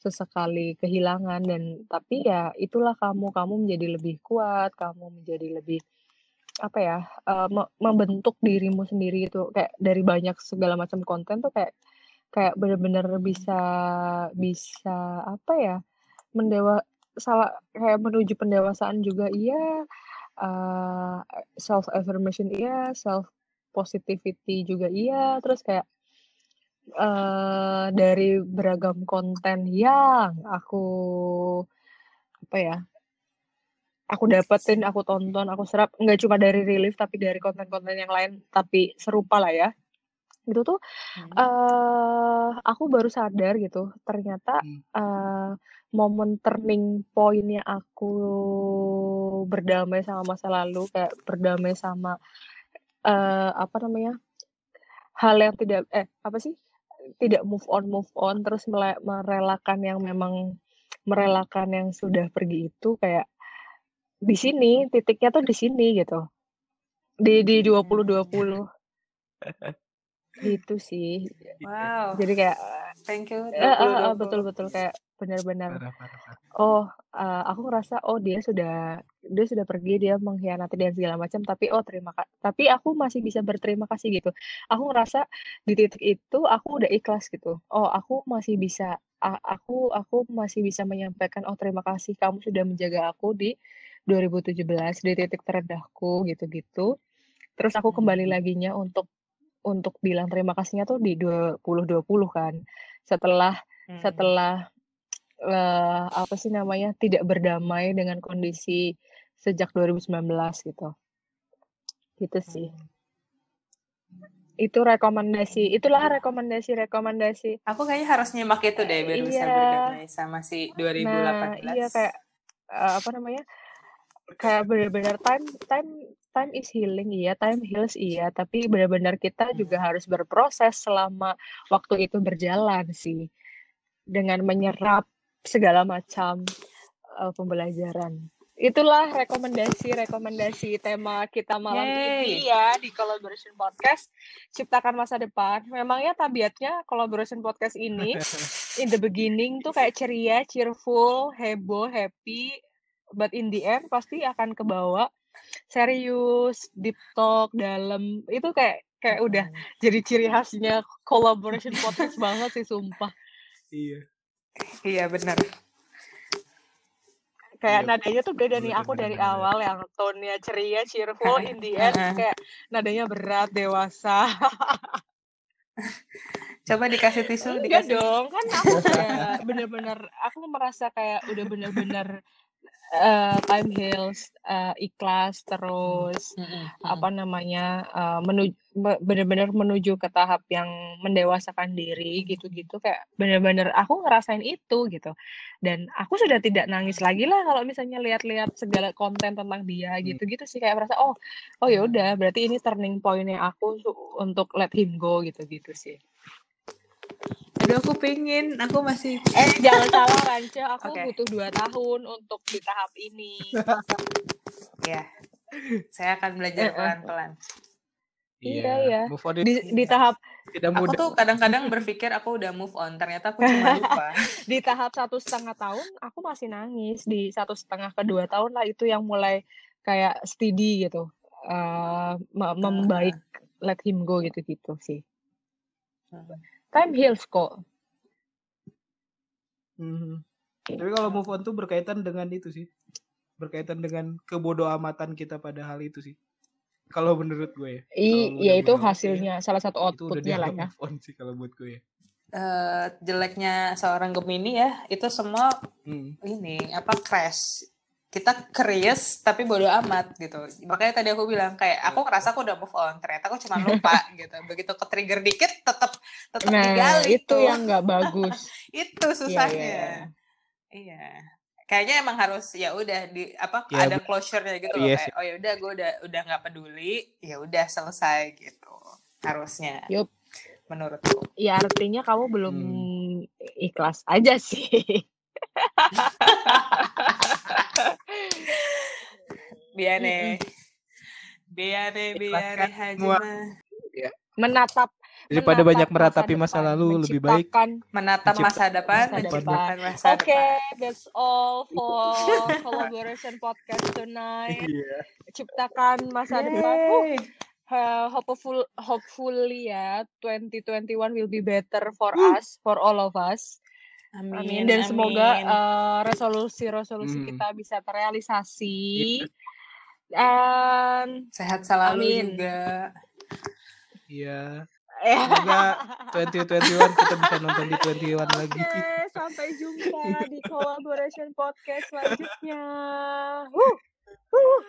sesekali kehilangan. Dan tapi ya itulah kamu kamu menjadi lebih kuat kamu menjadi lebih apa ya me- membentuk dirimu sendiri itu kayak dari banyak segala macam konten tuh kayak kayak benar-benar bisa bisa apa ya mendewa salah kayak menuju pendewasaan juga iya self affirmation iya self positivity juga iya terus kayak eh dari beragam konten yang aku apa ya aku dapetin aku tonton aku serap nggak cuma dari relief tapi dari konten-konten yang lain tapi serupa lah ya itu tuh Hmm. eh aku baru sadar gitu ternyata Hmm. eh momen turning pointnya aku berdamai sama masa lalu kayak berdamai sama eh apa namanya hal yang tidak eh apa sih tidak move on move on terus merelakan yang memang merelakan yang sudah pergi itu kayak di sini titiknya tuh di sini gitu di di 2020 gitu sih. Wow, jadi kayak thank you. eh, eh, eh, 2020. betul betul. Kayak benar-benar oh eh, aku ngerasa oh dia sudah dia sudah pergi dia mengkhianati dan segala macam. Tapi oh terima kasih tapi aku masih bisa berterima kasih gitu. Aku ngerasa di titik itu aku udah ikhlas gitu. Oh aku masih bisa aku aku masih bisa menyampaikan oh terima kasih kamu sudah menjaga aku di 2017 di titik terendahku gitu-gitu. Terus aku kembali Hmm. laginya untuk untuk bilang terima kasihnya tuh di 2020 kan setelah Hmm. setelah eh, apa sih namanya tidak berdamai dengan kondisi sejak 2019 gitu gitu sih Hmm. itu rekomendasi itulah rekomendasi rekomendasi Aku kayaknya harus nyimak itu deh biar bisa iya berdamai sama si nah 2018. iya kayak uh, apa namanya kayak benar-benar time time time is healing iya time heals iya. Tapi benar-benar kita juga harus berproses selama waktu itu berjalan sih. Dengan menyerap segala macam uh, pembelajaran. Itulah rekomendasi-rekomendasi tema kita malam Yay. ini ya di collaboration podcast. Ciptakan masa depan. Memangnya tabiatnya collaboration podcast ini in the beginning tuh kayak ceria, cheerful, heboh, happy, but in the end pasti akan kebawa serius, deep talk, dalam itu kayak kayak udah jadi ciri khasnya collaboration podcast banget sih sumpah. Iya. Iya benar. kayak Iya, nadanya tuh beda nih aku bener, dari bener. awal yang tone-nya ceria cheerful in the end kayak nadanya berat dewasa Coba dikasih tisu, enggak dikasih. dong kan aku bener-bener aku merasa kayak udah bener-bener eh, time heals eh, ikhlas terus Mm-mm, apa namanya eh, menuju bener-bener menuju ke tahap yang mendewasakan diri gitu-gitu. Kayak bener-bener aku ngerasain itu gitu. Dan aku sudah tidak nangis lagi lah kalau misalnya lihat-lihat segala konten tentang dia Hmm. gitu-gitu sih. Kayak merasa oh oh ya udah berarti ini turning pointnya aku untuk let him go gitu-gitu sih Aduh aku pengen, aku masih eh jangan salah Ranca aku Oke. butuh dua tahun untuk di tahap ini ya. Saya akan belajar Eh, eh. pelan-pelan. Iya, iya. Move on di di tahap tidak Aku tuh kadang-kadang berpikir aku udah move on, ternyata aku cuma lupa. di tahap satu setengah tahun aku masih nangis di satu setengah ke dua tahun lah itu yang mulai kayak steady gitu Eh, me- membaik let him go gitu gitu sih time heals kok Mhm. Tapi kalau move on tuh berkaitan dengan itu sih. Berkaitan dengan kebodoh amatan kita pada hal itu sih. Kalau menurut gue ya. Ya udah itu hasilnya salah satu outputnya lah ya move on sih kalau buat gue ya. Eh, jeleknya seorang Gemini ya, itu semua Hmm. ini apa crash. Kita curious tapi bodo amat gitu. Makanya tadi aku bilang kayak aku ngerasa aku udah move on, ternyata aku cuma lupa gitu. Begitu ke trigger dikit tetap tetap nah digali itu tuh. yang nggak bagus itu Iya, susahnya. iya. Iya. Kayaknya emang harus ya udah di apa Ya, ada closure-nya gitu loh Iya kayak oh ya udah gue udah udah nggak peduli, ya udah selesai gitu. Harusnya Yup. menurutku. ya artinya kamu belum Hmm. ikhlas aja sih Biane. Biane, biane hajima. menatap Daripada menatap banyak meratapi masa, depan, lalu lebih baik Menatap masa depan, masa menciptakan masa Oke, depan. that's all for collaboration podcast tonight. Iya. Ciptakan masa depan. Uh, uh, hopeful, hopefully ya, 2021 will be better for us, for all of us. Amin, Amin. Dan semoga amin. uh, resolusi-resolusi Hmm. kita bisa terrealisasi. Dan sehat selalu Amin. juga. Iya. eh, Semoga 2021 kita bisa nonton di 21 lagi. Oke, sampai jumpa di collaboration podcast selanjutnya. Huh, huh.